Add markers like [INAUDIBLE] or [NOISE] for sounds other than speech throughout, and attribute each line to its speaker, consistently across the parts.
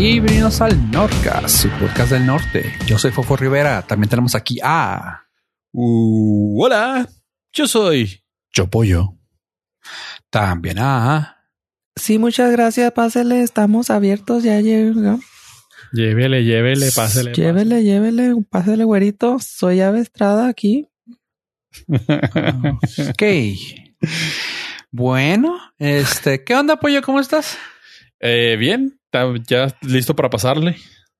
Speaker 1: Y bienvenidos al Nordcast, su podcast del norte. Yo soy Fofo Rivera. También tenemos aquí a.
Speaker 2: Uh, hola, yo soy Yo Pollo.
Speaker 1: También a.
Speaker 3: Sí, muchas gracias. Pásele, estamos abiertos. Ya llegó.
Speaker 2: Llévele, llévele, pásele.
Speaker 3: Llévele, llévele, pásele, güerito. Soy Ave Estrada aquí. [LAUGHS]
Speaker 1: ok. Bueno, este, ¿qué onda, pollo? ¿Cómo estás?
Speaker 2: Eh, bien, ya listo para pasarle.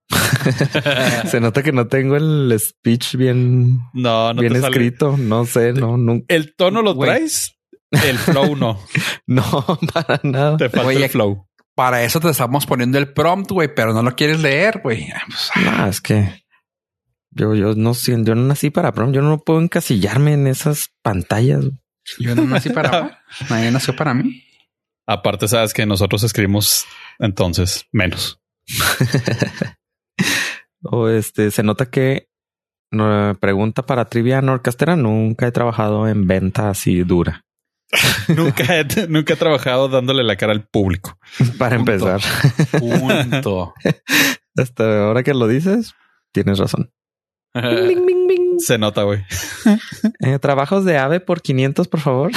Speaker 2: [LAUGHS]
Speaker 3: Se nota que no tengo el speech bien,
Speaker 2: no, no
Speaker 3: bien escrito. No sé, no, nunca.
Speaker 2: El tono lo traes, el flow no. [LAUGHS]
Speaker 3: no, [LAUGHS] para nada.
Speaker 2: Te falta el flow.
Speaker 1: Para eso te estamos poniendo el prompt, güey, pero no lo quieres leer, güey.
Speaker 3: Pues, no, es que yo, yo no yo no nací para prompt. Yo no puedo encasillarme en esas pantallas.
Speaker 1: Yo no nací para Nadie nació para mí.
Speaker 2: Aparte, sabes que nosotros escribimos entonces menos. [LAUGHS]
Speaker 3: o este se nota que pregunta para trivia norcastera. Nunca he trabajado en venta así dura. [LAUGHS]
Speaker 2: nunca, he, nunca he trabajado dándole la cara al público.
Speaker 3: Para empezar.
Speaker 2: Punto. [LAUGHS]
Speaker 3: Hasta ahora que lo dices, tienes razón.
Speaker 2: Se nota, güey.
Speaker 3: Eh, trabajos de ave por 500, por favor.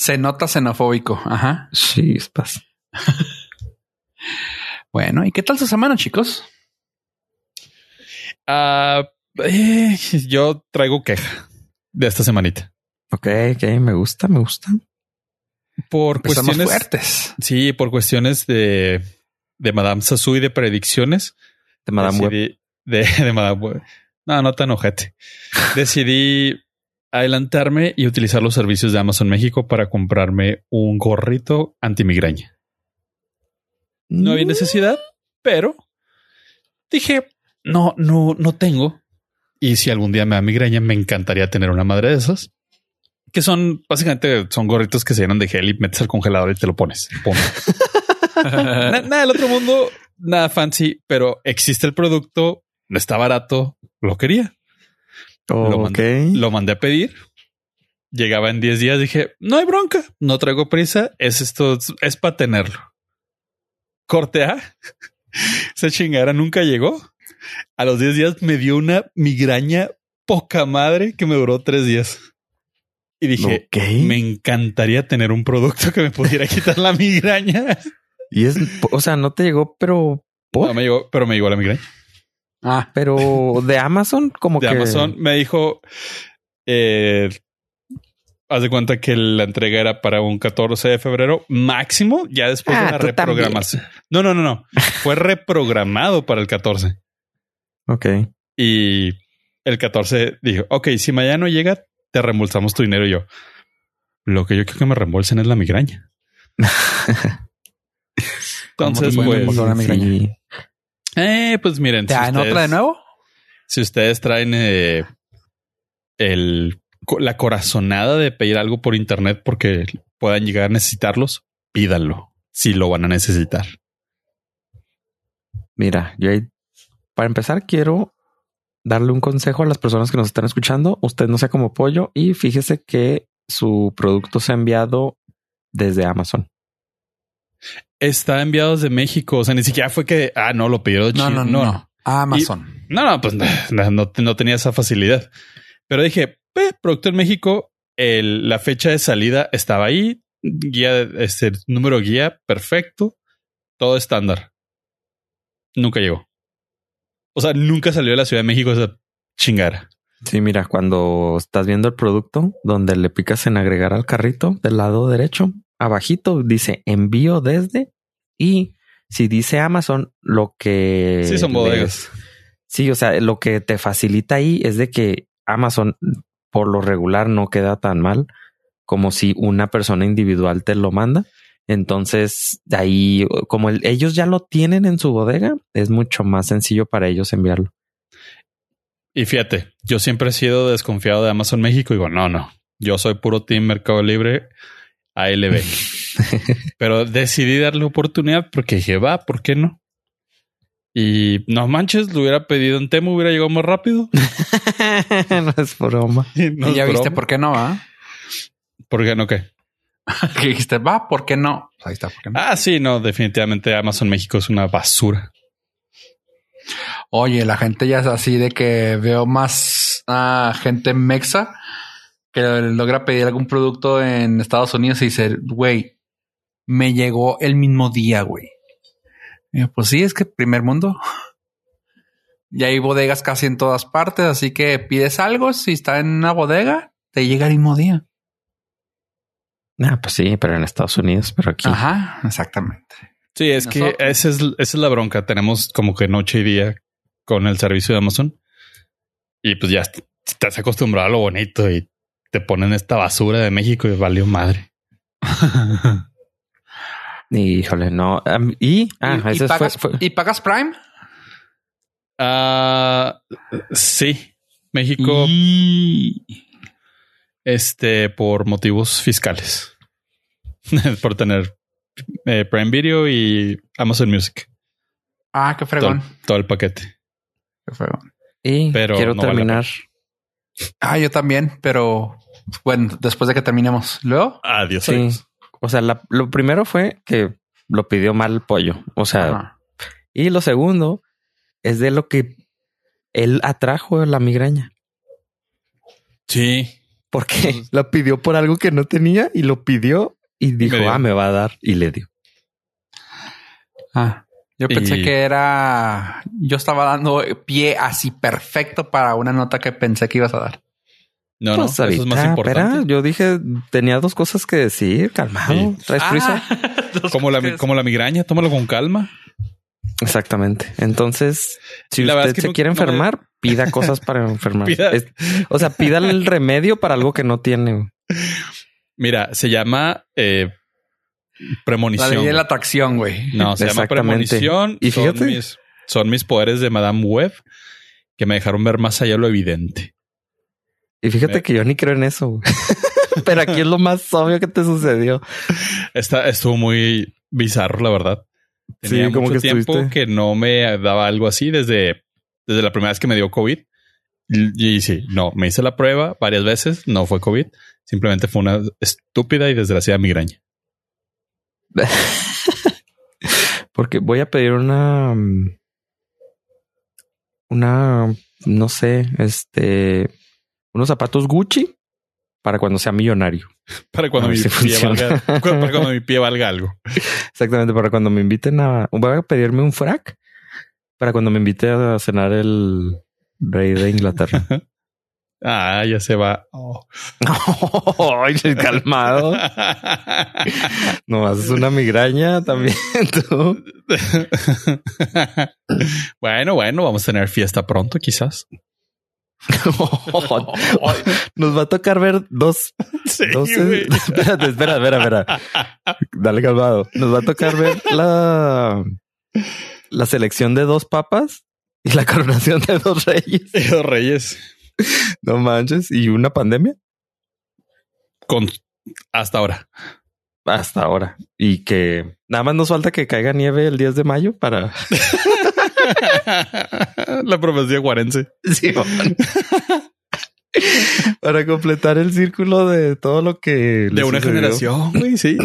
Speaker 1: Se nota xenofóbico. Ajá.
Speaker 3: Sí, pasa. [LAUGHS]
Speaker 1: bueno, ¿y qué tal su semana, chicos?
Speaker 2: Ah, eh, yo traigo queja de esta semanita.
Speaker 3: Ok, ok, me gusta, me gusta.
Speaker 2: Por cuestiones
Speaker 1: fuertes.
Speaker 2: Sí, por cuestiones de, de Madame Sassou y de predicciones.
Speaker 3: De Madame
Speaker 2: Web. De, [LAUGHS] de Madame Web. No, no tan ojete. Decidí adelantarme y utilizar los servicios de Amazon México para comprarme un gorrito antimigraña. No había necesidad, pero dije, no, no, no tengo. Y si algún día me da migraña, me encantaría tener una madre de esas. Que son básicamente son gorritos que se llenan de gel y metes al congelador y te lo pones. [LAUGHS] nada, nada del otro mundo, nada fancy, pero existe el producto, no está barato, lo quería. Lo, mandé, lo mandé a pedir. Llegaba en 10 días. Dije, no hay bronca, no traigo prisa. Es esto, es para tenerlo. Corte A. [LAUGHS] Esa chingada nunca llegó. A los 10 días me dio una migraña poca madre que me duró tres días. Y dije, me encantaría tener un producto que me pudiera quitar la [LAUGHS] migraña.
Speaker 3: Y es, o sea, no te llegó, pero
Speaker 2: no me llegó, pero me llegó la migraña.
Speaker 3: Ah, pero de Amazon, como
Speaker 2: de
Speaker 3: que.
Speaker 2: Amazon me dijo, eh, haz de cuenta que la entrega era para un 14 de febrero máximo, ya después de ah, la reprogramación. No, no, no, no. [LAUGHS] Fue reprogramado para el 14.
Speaker 3: Ok.
Speaker 2: Y el 14 dijo, ok, si mañana no llega, te reembolsamos tu dinero. Y yo, lo que yo quiero que me reembolsen es la migraña. [LAUGHS] Entonces, pues, la migraña? Eh, pues miren.
Speaker 1: ¿Te dan otra de nuevo?
Speaker 2: Si ustedes traen eh, el, la corazonada de pedir algo por internet porque puedan llegar a necesitarlos, pídanlo si lo van a necesitar.
Speaker 3: Mira, yo para empezar quiero darle un consejo a las personas que nos están escuchando. Usted no sea como pollo y fíjese que su producto se ha enviado desde Amazon.
Speaker 2: Está enviado desde México. O sea, ni siquiera fue que, ah, no, lo pidió de
Speaker 1: no, no, no, no, Amazon.
Speaker 2: no, no, pues [LAUGHS] no, no, tenía esa facilidad. Pero dije, producto en México, el, la fecha de salida estaba ahí, guía, este número guía, perfecto, todo estándar. Nunca llegó. O sea, nunca salió de la Ciudad de México esa chingara.
Speaker 3: Sí, mira, cuando estás viendo el producto, donde le picas en agregar al carrito del lado derecho, abajito dice envío desde y si dice Amazon, lo que...
Speaker 2: Sí, son bodegas.
Speaker 3: sí, o sea, lo que te facilita ahí es de que Amazon por lo regular no queda tan mal como si una persona individual te lo manda. Entonces, de ahí, como ellos ya lo tienen en su bodega, es mucho más sencillo para ellos enviarlo.
Speaker 2: Y fíjate, yo siempre he sido desconfiado de Amazon México y digo, no, no, yo soy puro team Mercado Libre ALB. [LAUGHS] Pero decidí darle oportunidad porque dije, va, ¿por qué no? Y no manches, lo hubiera pedido en Temu, hubiera llegado más rápido. [LAUGHS]
Speaker 3: no es broma. [LAUGHS]
Speaker 1: y ya viste por qué no va.
Speaker 2: ¿Por qué no qué?
Speaker 1: que dijiste, va, ¿por qué no? Pues ahí está, ¿por qué no?
Speaker 2: Ah, sí, no, definitivamente Amazon México es una basura.
Speaker 1: Oye, la gente ya es así de que veo más a gente mexa que logra pedir algún producto en Estados Unidos y dice, güey, me llegó el mismo día, güey. Y yo, Pues sí, es que primer mundo. [LAUGHS] Y hay bodegas casi en todas partes, así que pides algo, si está en una bodega, te llega el mismo día.
Speaker 3: Ah, pues sí, pero en Estados Unidos, pero aquí.
Speaker 1: Ajá, exactamente.
Speaker 2: Sí, es que esa es, esa es la bronca. Tenemos como que noche y día con el servicio de Amazon y pues ya est- estás acostumbrado a lo bonito y te ponen esta basura de México y valió madre. [LAUGHS]
Speaker 3: Híjole, no. Am- y, ah,
Speaker 1: ¿Y, y
Speaker 3: ese fue,
Speaker 1: pagas,
Speaker 3: fue-
Speaker 1: ¿Y pagas Prime?
Speaker 2: Ah, sí, México,
Speaker 1: Y-
Speaker 2: este, por motivos fiscales, [LAUGHS] por tener eh, Prime Video y Amazon Music,
Speaker 1: Ah, qué fregón.
Speaker 2: todo el paquete.
Speaker 1: Qué fregón.
Speaker 3: y
Speaker 2: pero
Speaker 3: quiero
Speaker 2: no vale la
Speaker 3: terminar.
Speaker 1: Ah, yo también, pero bueno, después de que terminemos. Luego.
Speaker 2: Adiós.
Speaker 3: Sí.
Speaker 2: adiós.
Speaker 3: O sea, la- lo primero fue que lo pidió mal el pollo. O sea,
Speaker 1: Ajá.
Speaker 3: y lo segundo es de lo que él atrajo la migraña.
Speaker 2: Sí.
Speaker 3: Porque lo pidió por algo que no tenía y lo pidió y dijo,
Speaker 2: dio.
Speaker 3: ah, me va a dar y le dio.
Speaker 1: Ah, yo pensé
Speaker 2: Y-
Speaker 1: que era. Yo estaba dando pie así perfecto para una nota que pensé que ibas a dar.
Speaker 2: No,
Speaker 3: Pues
Speaker 2: no, eso es más
Speaker 3: ahorita,
Speaker 2: importante.
Speaker 3: espera, yo dije, tenía dos cosas que decir, calmado.
Speaker 2: Sí.
Speaker 3: ¿Traes
Speaker 1: Ah. [LAUGHS]
Speaker 3: prisa?
Speaker 2: Como la, como la migraña, tómalo con calma.
Speaker 3: Exactamente. Entonces, si
Speaker 2: La
Speaker 3: usted
Speaker 2: es que
Speaker 3: se
Speaker 2: no-
Speaker 3: quiere
Speaker 2: no me- [LAUGHS]
Speaker 3: pida cosas para enfermar.
Speaker 2: Pida-
Speaker 3: Es- o sea, pida el [LAUGHS] remedio para algo que no tiene.
Speaker 2: Mira, se llama eh,
Speaker 1: La
Speaker 2: premonición.
Speaker 1: ley de la atracción, güey.
Speaker 2: No, se llama premonición.
Speaker 3: Y
Speaker 2: son
Speaker 3: fíjate.
Speaker 2: mis, son mis poderes de Madame Web que me dejaron ver más allá de lo evidente.
Speaker 3: Y fíjate que yo ni creo en eso. [LAUGHS] Pero aquí es lo más obvio que te sucedió.
Speaker 2: Esta estuvo muy bizarro, la verdad.
Speaker 3: Sí, como
Speaker 2: mucho
Speaker 3: que
Speaker 2: tiempo
Speaker 3: estuviste-
Speaker 2: que no me daba algo así desde, desde la primera vez que me dio COVID. Y, y sí, no, me hice la prueba varias veces, no fue COVID, simplemente fue una estúpida y desgraciada migraña. [LAUGHS]
Speaker 3: Porque voy a pedir una. mm, Una. No sé, este. Unos zapatos Gucci para cuando sea millonario. [LAUGHS]
Speaker 2: Para cuando, mi
Speaker 3: si
Speaker 2: pie valga, para cuando mi pie [LAUGHS] valga algo.
Speaker 3: Exactamente, para cuando me inviten a. Voy a pedirme un frac para cuando me invite a cenar el rey de Inglaterra. [LAUGHS]
Speaker 2: Ah, ya se va. Oh.
Speaker 3: Ay, calmado. No es una migraña también tú.
Speaker 2: bueno, bueno, vamos a tener fiesta pronto, quizás. [LAUGHS]
Speaker 3: Nos va a tocar ver dos. [LAUGHS]
Speaker 2: Sí,
Speaker 3: dos [LAUGHS] espérate, espera, espera, espera. Dale calmado. Nos va a tocar ver la, la selección de dos papas y la coronación de dos reyes.
Speaker 2: Y Los Reyes
Speaker 3: No manches. Y una pandemia
Speaker 2: con hasta ahora.
Speaker 3: hasta ahora. Y que nada más nos falta que caiga nieve el 10 de mayo para. [LAUGHS]
Speaker 2: La profecía guarense.
Speaker 3: Sí, para completar el círculo de todo lo que
Speaker 2: De una
Speaker 3: sucedió.
Speaker 2: generación, güey, sí.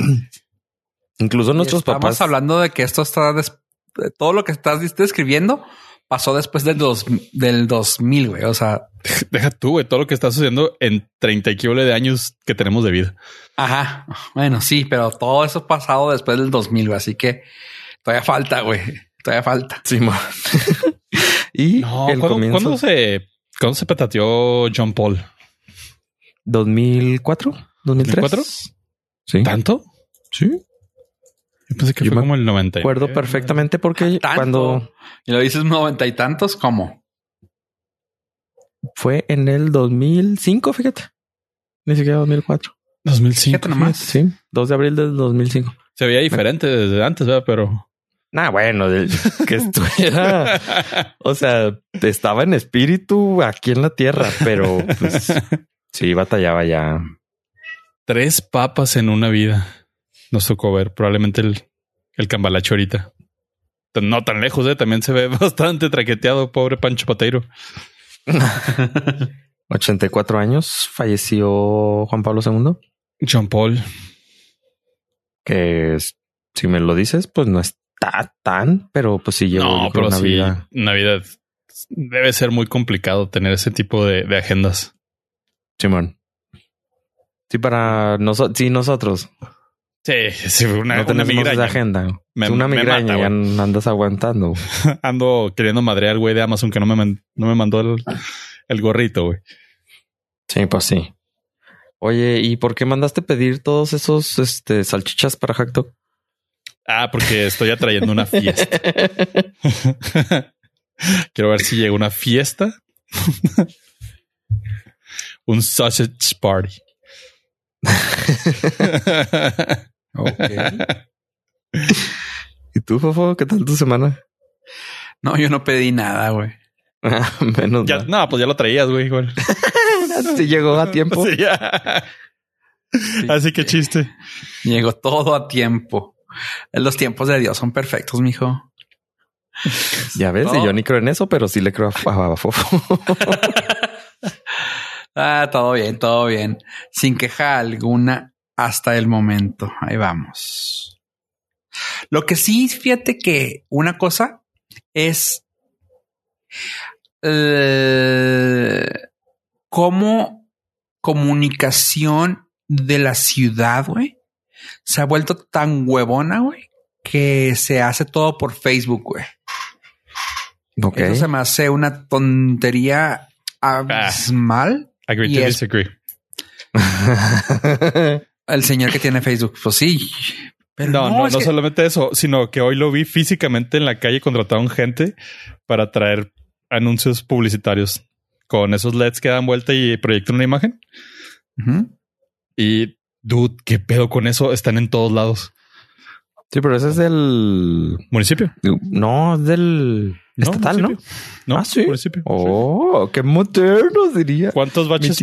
Speaker 2: [CLEARS THROAT]
Speaker 3: Incluso nuestros
Speaker 1: Estamos
Speaker 3: papás.
Speaker 1: hablando de que esto está de todo lo que estás describiendo pasó después del dos, del 2000, güey. O sea, [LAUGHS]
Speaker 2: Deja tú, güey, todo lo que está sucediendo en 30 y de años que tenemos de vida.
Speaker 1: ajá. Bueno, sí, pero todo eso pasado después del 2000, güey. Así que todavía falta, güey. Todavía falta.
Speaker 3: Simón. [LAUGHS] y
Speaker 2: No,
Speaker 3: el
Speaker 2: ¿cuándo,
Speaker 3: comienzo.
Speaker 2: cuándo se, ¿cuándo se petateó John Paul?
Speaker 3: 2004, 2003.
Speaker 2: ¿2004?
Speaker 3: Sí.
Speaker 2: ¿Tanto?
Speaker 3: Sí.
Speaker 2: Yo pensé que
Speaker 3: Yo
Speaker 2: fue
Speaker 3: me
Speaker 2: como el 90.
Speaker 3: Recuerdo perfectamente porque
Speaker 1: ¿Tanto?
Speaker 3: cuando
Speaker 1: Y lo dices noventa y tantos, ¿cómo?
Speaker 3: fue en el 2005, fíjate. Ni siquiera 2004.
Speaker 2: 2005.
Speaker 1: Fíjate nomás.
Speaker 3: Sí, 2 de abril del 2005.
Speaker 2: Se veía diferente desde antes, ¿verdad? Pero...
Speaker 3: Nah, bueno, que estuviera, o sea, estaba en espíritu aquí en la tierra, pero pues sí batallaba ya.
Speaker 2: Tres papas en una vida. Nos tocó ver probablemente el, el cambalacho ahorita. No tan lejos, ¿eh? También se ve [LAUGHS] bastante traqueteado, pobre Pancho Pateiro. [LAUGHS]
Speaker 3: 84 años falleció Juan Pablo II.
Speaker 2: John Paul.
Speaker 3: Que es- si me lo dices, pues no tan, pero pues sí llevo
Speaker 2: No, pero
Speaker 3: una
Speaker 2: sí,
Speaker 3: vida.
Speaker 2: Navidad debe ser muy complicado tener ese tipo de, de agendas.
Speaker 3: Simón. Sí, para nosotros, sí, nosotros
Speaker 2: Sí, sí, una,
Speaker 3: no
Speaker 2: una
Speaker 3: tenemos esa
Speaker 2: migraña.
Speaker 3: agenda.
Speaker 2: Me-
Speaker 3: Es una migraña, ya andas aguantando. [LAUGHS]
Speaker 2: Ando queriendo madrear al güey de Amazon que no me, no me mandó el, el gorrito, güey.
Speaker 3: Sí, pues sí. Oye, ¿y por qué mandaste pedir todos esos este, salchichas para Hack Dog?
Speaker 2: Ah, porque estoy atrayendo una fiesta. [LAUGHS] Quiero ver si llega una fiesta. [LAUGHS] Un sausage party. [LAUGHS]
Speaker 3: ¿Y tú, Fofo? ¿Qué tal tu semana?
Speaker 1: No, yo no pedí nada, güey.
Speaker 3: Menos
Speaker 2: Ya,
Speaker 3: mal.
Speaker 2: no, pues ya lo traías, güey. igual.
Speaker 3: Sí llegó a tiempo.
Speaker 2: Sí, ya. Así que chiste.
Speaker 1: Llegó todo a tiempo. Los tiempos de Dios son perfectos, mijo. [LAUGHS]
Speaker 3: Ya ves, y yo ni creo en eso, pero sí le creo a, a Fofo. [LAUGHS]
Speaker 1: Ah, todo bien, todo bien. Sin queja alguna hasta el momento. Ahí vamos. Lo que sí, fíjate que una cosa es eh, cómo comunicación de la ciudad, güey, se ha vuelto tan huevona, güey, que se hace todo por Facebook, güey.
Speaker 3: ok.
Speaker 1: Eso se me hace una tontería abismal.
Speaker 2: Agree
Speaker 1: Y
Speaker 2: to
Speaker 1: es-
Speaker 2: disagree. [LAUGHS]
Speaker 1: El señor que tiene Facebook, pues sí. Pero
Speaker 2: No, no, no,
Speaker 1: que-
Speaker 2: solamente eso, sino que hoy lo vi físicamente en la calle. Contrataron gente para traer anuncios publicitarios con esos LEDs que dan vuelta y proyectan una imagen. Y dude, qué pedo con eso. Están en todos lados.
Speaker 3: sí, pero ese es del...
Speaker 2: Municipio.
Speaker 3: No, es del estatal, ¿no?
Speaker 2: municipio. No,
Speaker 3: Ah, sí.
Speaker 2: municipio.
Speaker 3: Oh, qué moderno diría.
Speaker 2: ¿Cuántos baches?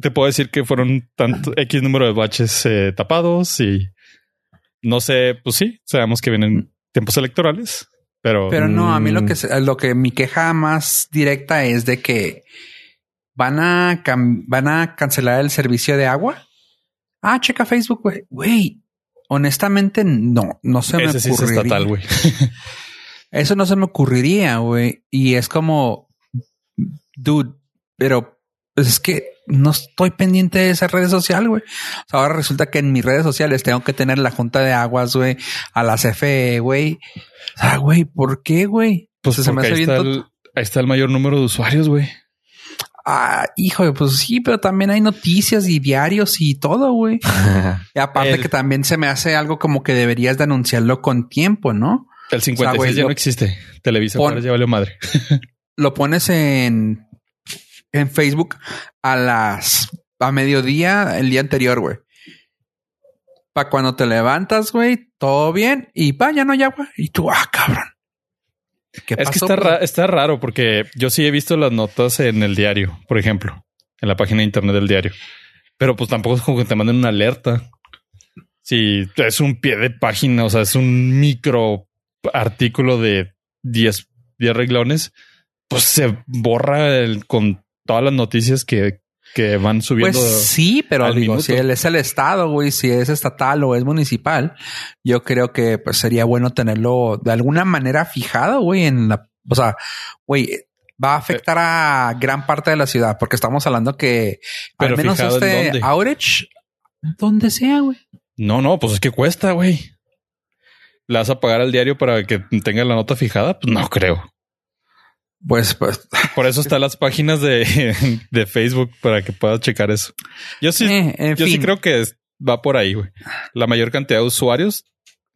Speaker 2: Te puedo decir que fueron tanto X número de baches eh, tapados y no sé, pues sí, sabemos que vienen tiempos electorales, pero,
Speaker 1: Pero no, a mí lo
Speaker 3: Mm.
Speaker 1: que se- lo que mi queja más directa es de que van a van a cancelar el servicio de agua. Ah, checa Facebook, güey. Güey, honestamente no, no se me
Speaker 2: ese sí es
Speaker 1: ocurriría.
Speaker 2: estatal, güey. [LAUGHS]
Speaker 1: Eso no se me ocurriría, güey. Y es como, dude, pero pues es que no estoy pendiente de esa red social, güey. O sea, ahora resulta que en mis redes sociales tengo que tener la junta de aguas, güey, a la CFE, güey. O sea, güey, ¿por qué, güey?
Speaker 2: Pues
Speaker 1: se me hace
Speaker 2: ahí
Speaker 1: bien
Speaker 2: está, el, ahí está el mayor número de usuarios, güey.
Speaker 1: Ah, hijo, pues sí, pero también hay noticias y diarios y todo, güey. [LAUGHS] Y aparte
Speaker 2: El-
Speaker 1: que también se me hace algo como que deberías de anunciarlo con tiempo, ¿no?
Speaker 2: El 56
Speaker 1: güey,
Speaker 2: ya
Speaker 1: lo-
Speaker 2: no existe. Televisa
Speaker 1: Pon-
Speaker 2: ya valió madre. [LAUGHS]
Speaker 1: lo pones en, en Facebook a las a mediodía el día anterior, güey. Para cuando te levantas, güey, todo bien y pa, ya no hay agua. Y tú, ah, cabrón. ¿Qué
Speaker 2: Es que está,
Speaker 1: pues?
Speaker 2: ra- está raro porque yo sí he visto las notas en el diario, por ejemplo, en la página de internet del diario. Pero pues tampoco es como que te manden una alerta. Si es un pie de página, o sea, es un micro artículo de 10, 10 reglones, pues se borra el- con todas las noticias que, que van subiendo.
Speaker 1: Pues sí, pero digo,
Speaker 2: minuto.
Speaker 1: si él es el estado, güey, si es estatal o es municipal, yo creo que pues sería bueno tenerlo de alguna manera fijado, güey, en la, o sea, güey, va a afectar a gran parte de la ciudad, porque estamos hablando que
Speaker 2: Pero
Speaker 1: al menos este
Speaker 2: dónde.
Speaker 1: outage, donde sea, güey.
Speaker 2: No, no, pues es que cuesta, güey. ¿Le vas a pagar al diario para que tenga la nota fijada? Pues no creo.
Speaker 1: Pues, pues,
Speaker 2: Por eso están las páginas de, [LAUGHS] de Facebook para que puedas checar eso. Yo sí,
Speaker 1: eh,
Speaker 2: yo
Speaker 1: fin.
Speaker 2: sí creo que va por ahí, güey. La mayor cantidad de usuarios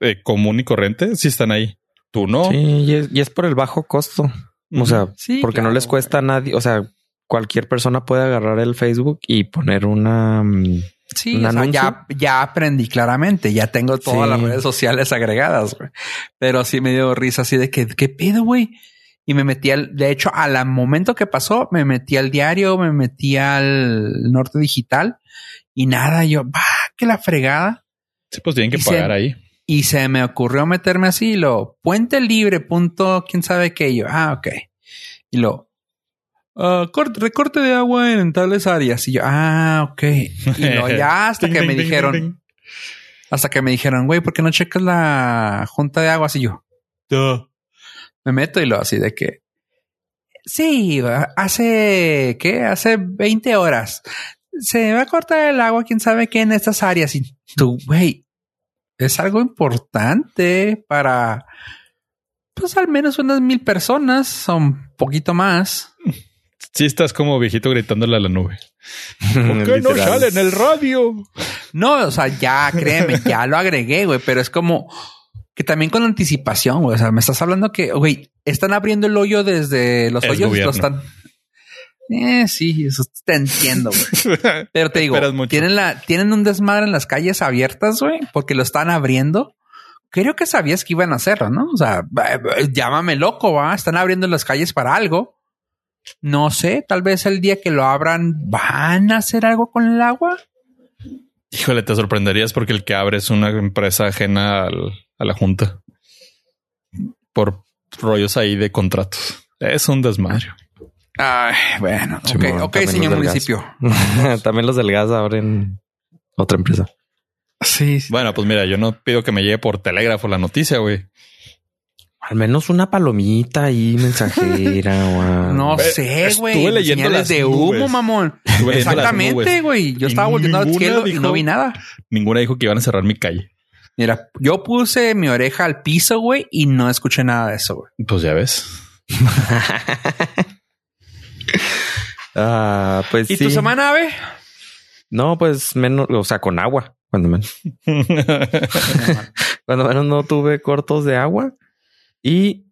Speaker 2: eh, común y corriente sí están ahí. Tú no.
Speaker 3: Sí, y es, y es por el bajo costo. O sea,
Speaker 1: Sí,
Speaker 3: porque no les cuesta a nadie. O sea, cualquier persona puede agarrar el Facebook y poner una. mm,
Speaker 1: Sí,
Speaker 3: un
Speaker 1: o sea,
Speaker 3: anuncio.
Speaker 1: ya, ya aprendí claramente, ya tengo todas
Speaker 3: Sí.
Speaker 1: las redes sociales agregadas, güey. Pero sí me dio risa así de que, ¿qué pedo, güey? Y me metí al, de hecho, al momento que pasó, me metí al diario, me metí al Norte Digital y nada, yo, va, que la fregada.
Speaker 2: Sí, pues tienen que
Speaker 1: Y se-
Speaker 2: pagar ahí.
Speaker 1: Y se me ocurrió meterme así, lo puente libre, punto, quién sabe qué. Y yo, ah, ok. Y lo, ah, corte- recorte de agua en tales áreas. Y yo, ah, ok. Y lo, [LAUGHS] ya hasta que me dijeron. Hasta que me dijeron, güey, ¿por qué no checas la junta de aguas? Y yo me meto y lo así de que sí, hace qué? Hace 20 horas se va a cortar el agua, quién sabe qué en estas áreas. Y tú, güey, es algo importante para pues al menos unas mil personas un poquito más.
Speaker 2: Sí, estás como viejito gritándole a la nube. [LAUGHS] ¿Por qué no sale en el radio?
Speaker 1: No, o sea, ya créeme, ya lo agregué, güey, pero es como que también con anticipación, güey. O sea, me estás hablando que, güey, están abriendo el hoyo desde los hoyos, lo están. Eh, sí, eso te entiendo, güey. [LAUGHS] Pero te digo, tienen la, tienen un desmadre en las calles abiertas, güey, porque lo están abriendo. Creo que sabías que iban a hacerlo, ¿no? O sea, llámame loco, va. Están abriendo las calles para algo. No sé, tal vez el día que lo abran van a hacer algo con el agua.
Speaker 2: Híjole, te sorprenderías porque el que abre es una empresa ajena a la junta por rollos ahí de contratos. Es un desmadre.
Speaker 1: Ay, bueno, ok, okay señor municipio. [LAUGHS]
Speaker 3: también los del gas abren otra empresa.
Speaker 2: Sí, Bueno, pues mira, yo no pido que me llegue por telégrafo la noticia, güey.
Speaker 3: Al menos una palomita ahí mensajera. [LAUGHS]
Speaker 1: no sé, güey. Estuve leyendo las de humo, mamón. Exactamente, güey. Yo estaba volviendo al cielo y no vi nada.
Speaker 2: Ninguna dijo que iban a cerrar mi calle.
Speaker 1: Mira, yo puse mi oreja al piso, güey, y no escuché nada de eso, güey.
Speaker 2: Pues ya ves. [LAUGHS]
Speaker 3: ah, pues
Speaker 1: ¿Y tu semana, Ave?
Speaker 3: No, pues menos, o sea, con agua, cuando menos. [LAUGHS] cuando menos no tuve cortos de agua. Y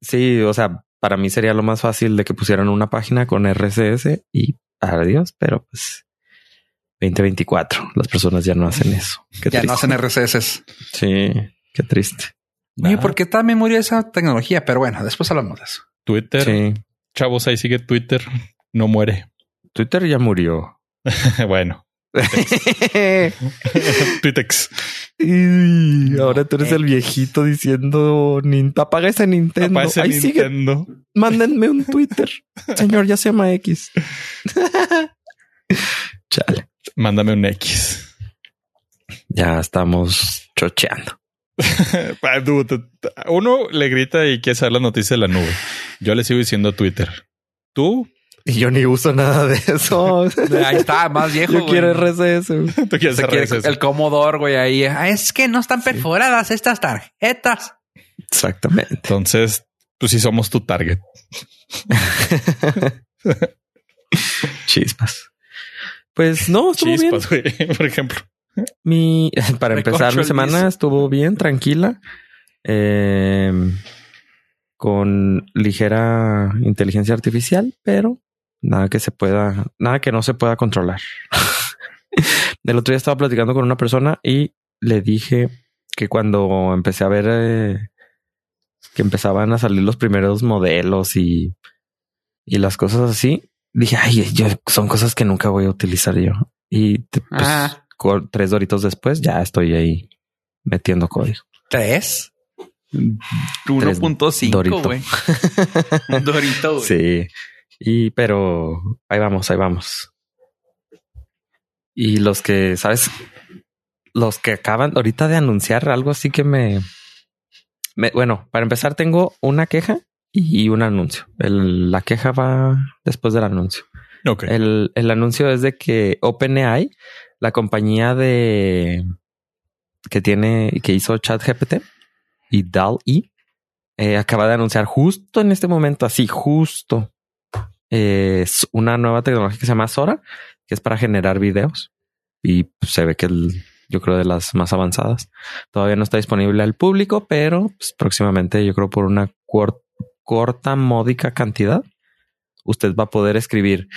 Speaker 3: sí, o sea, para mí sería lo más fácil de que pusieran una página con RCS y adiós, pero pues 2024. Las personas ya no hacen eso.
Speaker 1: ya no hacen RCS.
Speaker 3: Sí, qué triste.
Speaker 1: Oye, ¿por qué también murió esa tecnología? Pero bueno, después hablamos de eso.
Speaker 2: Twitter. Sí. Chavos, ahí sigue Twitter. No muere. [LAUGHS]
Speaker 3: Twitter ya murió.
Speaker 2: bueno. [LAUGHS] Twitex.
Speaker 3: Y ahora tú eres el viejito diciendo apaga ese Nintendo. Apaga Ahí Nintendo. Mándenme un Twitter. [LAUGHS] Señor, ya se llama X.
Speaker 2: Mándame un X.
Speaker 3: Ya estamos chocheando. [LAUGHS]
Speaker 2: Uno le grita y quiere saber la noticia de la nube. Yo le sigo diciendo Twitter. ¿Tú?
Speaker 3: Y yo ni uso nada de eso. [LAUGHS]
Speaker 1: Ahí está, más viejo.
Speaker 3: Yo quiero RCS. [LAUGHS]
Speaker 1: ¿Tú quieres RCS? El Commodore, güey, ahí. Ah, es que no están perforadas estas tarjetas.
Speaker 3: Exactamente.
Speaker 2: Entonces, pues sí somos tu target.
Speaker 3: Chispas. Pues no, estuvo Chispas,
Speaker 2: bien. [LAUGHS] por ejemplo.
Speaker 3: Mi, [LAUGHS] para empezar mi semana estuvo bien, tranquila. Eh, con ligera inteligencia artificial, pero nada que se pueda, nada que no se pueda controlar. [LAUGHS] El otro día estaba platicando con una persona y le dije que cuando empecé a ver eh, que empezaban a salir los primeros modelos y, y las cosas así, dije, ay, yo, son cosas que nunca voy a utilizar yo. Y pues, tres doritos después ya estoy ahí metiendo código.
Speaker 1: ¿Tres? 1.5, güey. [LAUGHS] Un dorito, güey.
Speaker 3: Sí. Y pero ahí vamos, ahí vamos. Y los que, ¿sabes? Los que acaban ahorita de anunciar algo así que me, me bueno, para empezar tengo una queja y un anuncio. El, la queja va después del anuncio.
Speaker 2: Okay.
Speaker 3: El, el anuncio es de que OpenAI, la compañía de que tiene, que hizo ChatGPT y DAL-E, eh, acaba de anunciar justo en este momento, así justo, es una nueva tecnología que se llama Sora, que es para generar videos. Y pues, se ve que el, yo creo de las más avanzadas. Todavía no está disponible al público, pero pues, próximamente yo creo por una corta, módica cantidad, usted va a poder escribir,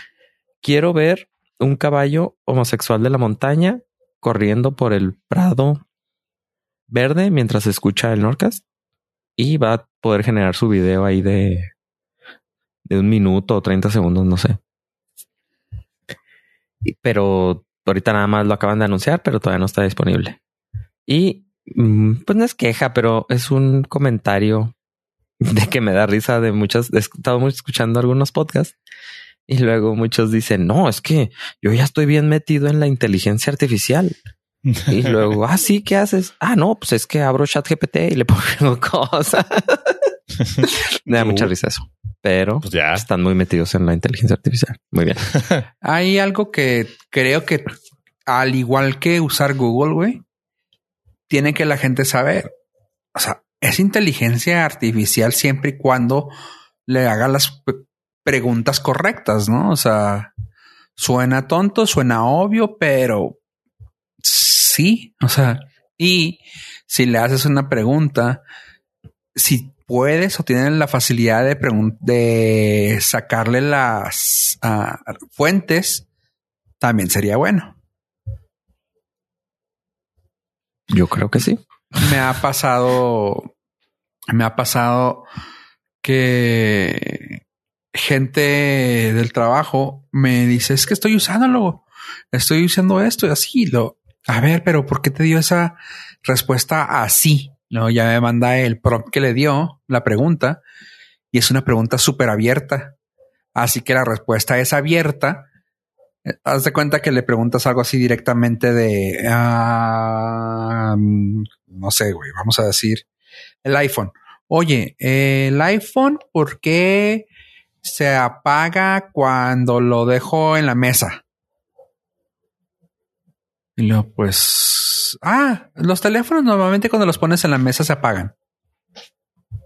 Speaker 3: quiero ver un caballo homosexual de la montaña corriendo por el prado verde mientras escucha el Norcast y va a poder generar su video ahí de, de un minuto o 30 segundos, no sé. Pero ahorita nada más lo acaban de anunciar, pero todavía no está disponible. Y mm, pues no es queja, pero es un comentario [LAUGHS] de que me da risa de muchas, he estado escuchando algunos podcasts y luego muchos dicen, no, es que yo ya estoy bien metido en la inteligencia artificial. Y [LAUGHS] luego, ah, sí, ¿qué haces? Ah, no, pues es que abro chat GPT y le [LAUGHS] pongo cosas. Me da mucha risa eso, pero
Speaker 2: Pues ya.
Speaker 3: están muy metidos en la inteligencia artificial. Muy bien.
Speaker 1: Hay algo que creo que, al igual que usar Google, güey, tiene que la gente saber. O sea, es inteligencia artificial siempre y cuando le haga las preguntas correctas, ¿no? O sea, suena tonto, suena obvio, pero sí, o sea, y si le haces una pregunta, si puedes o tienes la facilidad de, de sacarle las ah, fuentes, también sería bueno.
Speaker 3: Yo creo que sí.
Speaker 1: Me ha pasado, me ha pasado que gente del trabajo me dice, es que estoy usándolo, estoy usando esto y así. Lo, a ver, pero ¿por qué te dio esa respuesta así? No, ya me manda el prompt que le dio la pregunta y es una pregunta súper abierta. Así que la respuesta es abierta. Haz de cuenta que le preguntas algo así directamente de, ah, mm, no sé, güey, vamos a decir el iPhone. Oye, el iPhone, ¿por qué se apaga cuando lo dejo en la mesa? Y luego, pues, ah, los teléfonos normalmente cuando los pones en la mesa se apagan.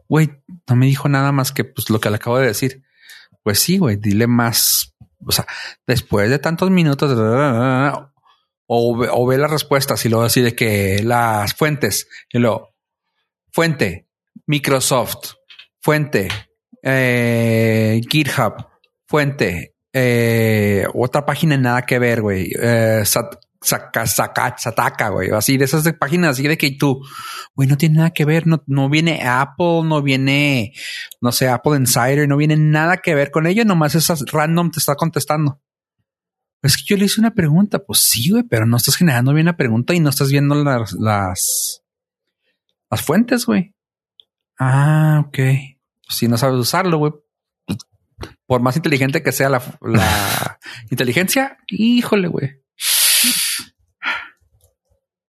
Speaker 1: Güey, no me dijo nada más que pues lo que le acabo de decir. Pues sí, güey, dile más. O sea, después de tantos minutos, o, ve- o ve las respuestas y luego así de que las fuentes, y luego, fuente, Microsoft, fuente, eh, GitHub, fuente, eh, otra página nada que ver, güey, eh, Saca, saca, güey, así de esas páginas así de que tú, güey, no tiene nada que ver, no, no viene Apple, no viene, no sé, Apple Insider, no viene nada que ver con ello, nomás esas random te está contestando. Es que yo le hice una pregunta, pues sí, güey, pero no estás generando bien la pregunta y no estás viendo las, las fuentes, güey. Ah, ok. Si no sabes usarlo, güey. Por más inteligente que sea la, la [LAUGHS] inteligencia, híjole, güey.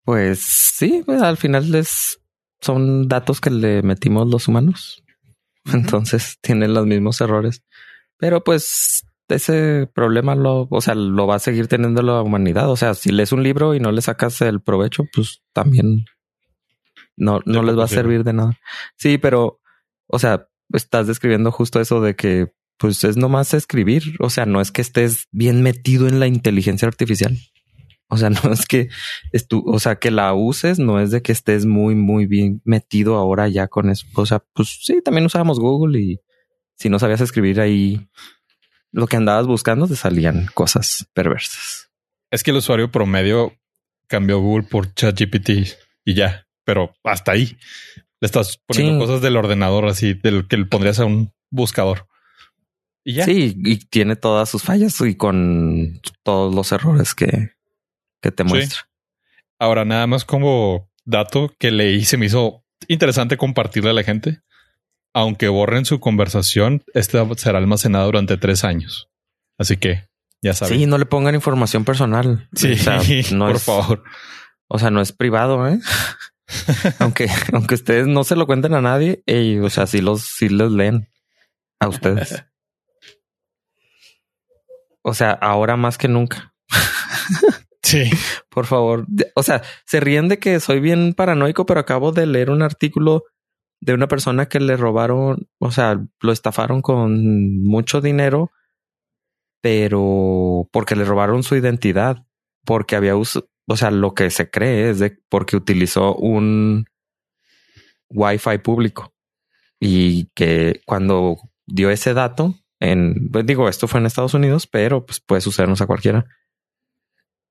Speaker 3: Pues sí, pues, al final es, son datos que le metimos los humanos. Entonces tienen los mismos errores. Pero pues ese problema lo, o sea, lo va a seguir teniendo la humanidad. O sea, si lees un libro y no le sacas el provecho, pues también no, no les va a servir de nada. Sí, pero, o sea, estás describiendo justo eso de que pues es nomás escribir. O sea, no es que estés bien metido en la inteligencia artificial. O sea, [LAUGHS] no es que estu o sea, que la uses, no es de que estés muy, muy bien metido ahora ya con eso. O sea, pues sí, también usábamos Google y si no sabías escribir ahí lo que andabas buscando, te salían cosas perversas.
Speaker 2: Es que el usuario promedio cambió Google por ChatGPT y ya, pero hasta ahí le estás poniendo
Speaker 3: Sí.
Speaker 2: cosas del ordenador así, del que le pondrías a un buscador. Y ya.
Speaker 3: Sí, y tiene todas sus fallas y con todos los errores que, que te
Speaker 2: Sí.
Speaker 3: muestra.
Speaker 2: Ahora, nada más como dato que leí, se me hizo interesante compartirle a la gente. Aunque borren su conversación, esta será almacenada durante tres años. Así que ya saben.
Speaker 3: Sí, no le pongan información personal.
Speaker 2: Sí,
Speaker 3: O sea, [LAUGHS] no
Speaker 2: por
Speaker 3: es-
Speaker 2: favor.
Speaker 3: O sea, no es privado, ¿eh? [LAUGHS] aunque, aunque ustedes no se lo cuenten a nadie, ey, o sea, sí los, sí los leen a ustedes. O sea, ahora más que nunca. [LAUGHS]
Speaker 2: Sí.
Speaker 3: Por favor. O sea, se ríen de que soy bien paranoico, pero acabo de leer un artículo de una persona que le robaron, o sea, lo estafaron con mucho dinero, pero porque le robaron su identidad, porque había uso, o sea, lo que se cree es de porque utilizó un Wi-Fi público y que cuando dio ese dato en, pues digo, esto fue en Estados Unidos, pero pues puede sucedernos a cualquiera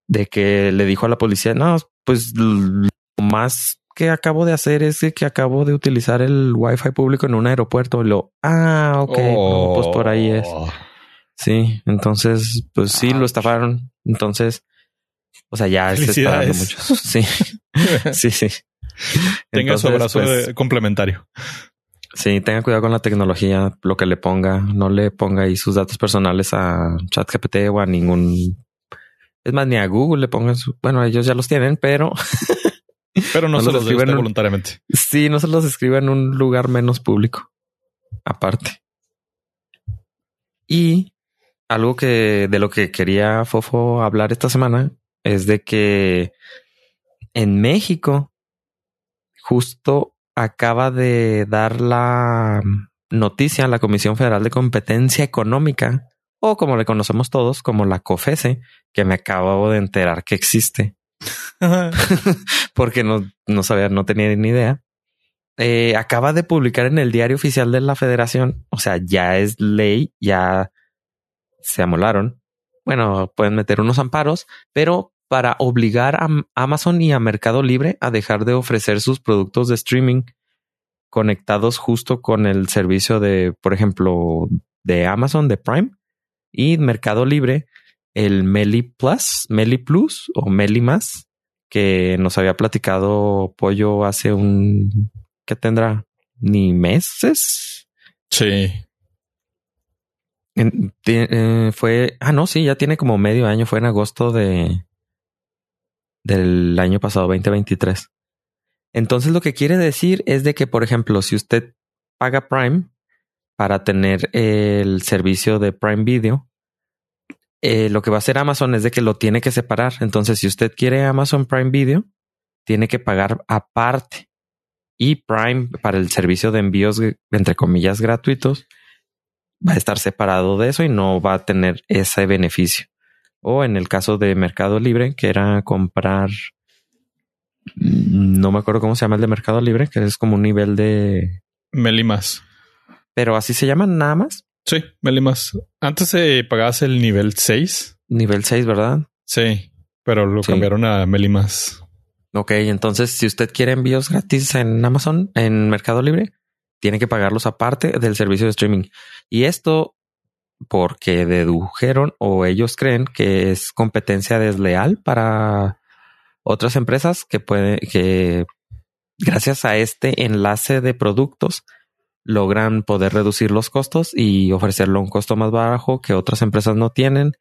Speaker 3: de que le dijo a la policía, no, pues lo más que acabo de hacer es que acabo de utilizar el wifi público en un aeropuerto. Y lo, ah, ok, no, pues por ahí es.
Speaker 2: Oh.
Speaker 3: Sí, entonces, pues sí, lo estafaron. Entonces, o sea, ya se está dando mucho. [LAUGHS] Sí, [LAUGHS] sí, sí.
Speaker 2: Tenga su
Speaker 3: Entonces,
Speaker 2: abrazo
Speaker 3: pues,
Speaker 2: de- complementario.
Speaker 3: Sí, tenga cuidado con la tecnología, lo que le ponga, no le ponga ahí sus datos personales a ChatGPT o a ningún Es más, ni a Google le pongan su. Bueno, ellos ya los tienen, pero. [LAUGHS]
Speaker 2: Pero no,
Speaker 3: No
Speaker 2: se
Speaker 3: los
Speaker 2: los escriben
Speaker 3: escriben un-
Speaker 2: voluntariamente.
Speaker 3: sí, no se los escriba en un lugar menos público. Aparte. Y algo que de lo que quería Fofo hablar esta semana es de que en México justo acaba de dar la noticia a la Comisión Federal de Competencia Económica o como le conocemos todos como la COFESE, que me acabo de enterar que existe [LAUGHS] [LAUGHS] porque no, no sabía, no tenía ni idea. Eh, acaba de publicar en el diario oficial de la federación, o sea, ya es ley, ya se amolaron. Bueno, pueden meter unos amparos, pero para obligar a Amazon y a Mercado Libre a dejar de ofrecer sus productos de streaming conectados justo con el servicio de, por ejemplo, de Amazon, de Prime y Mercado Libre, el Meli Plus, Meli Plus o Meli Más, que nos había platicado Pollo hace un que tendrá ni meses.
Speaker 2: Sí.
Speaker 3: En- eh, fue, ah, no, sí, ya tiene como medio año, fue en agosto de del año pasado, 2023. Entonces lo que quiere decir es de que, por ejemplo, si usted paga Prime para tener el servicio de Prime Video, eh, lo que va a hacer Amazon es de que lo tiene que separar. Entonces, si usted quiere Amazon Prime Video, tiene que pagar aparte. Y Prime para el servicio de envíos, entre comillas, gratuitos, va a estar separado de eso y no va a tener ese beneficio. O en el caso de Mercado Libre, que era comprar, no me acuerdo cómo se llama el de Mercado Libre, que es como un nivel de,
Speaker 2: Melimas.
Speaker 3: pero así se llaman nada más.
Speaker 2: Sí, Melimas. Antes eh, pagabas el nivel 6.
Speaker 3: Nivel 6, ¿verdad?
Speaker 2: Sí, pero lo
Speaker 3: Sí.
Speaker 2: cambiaron a Melimas.
Speaker 3: Ok, entonces si usted quiere envíos gratis en Amazon, en Mercado Libre, tiene que pagarlos aparte del servicio de streaming. Y esto porque dedujeron o ellos creen que es competencia desleal para otras empresas que puede que gracias a este enlace de productos logran poder reducir los costos y ofrecerlo a un costo más bajo que otras empresas no tienen.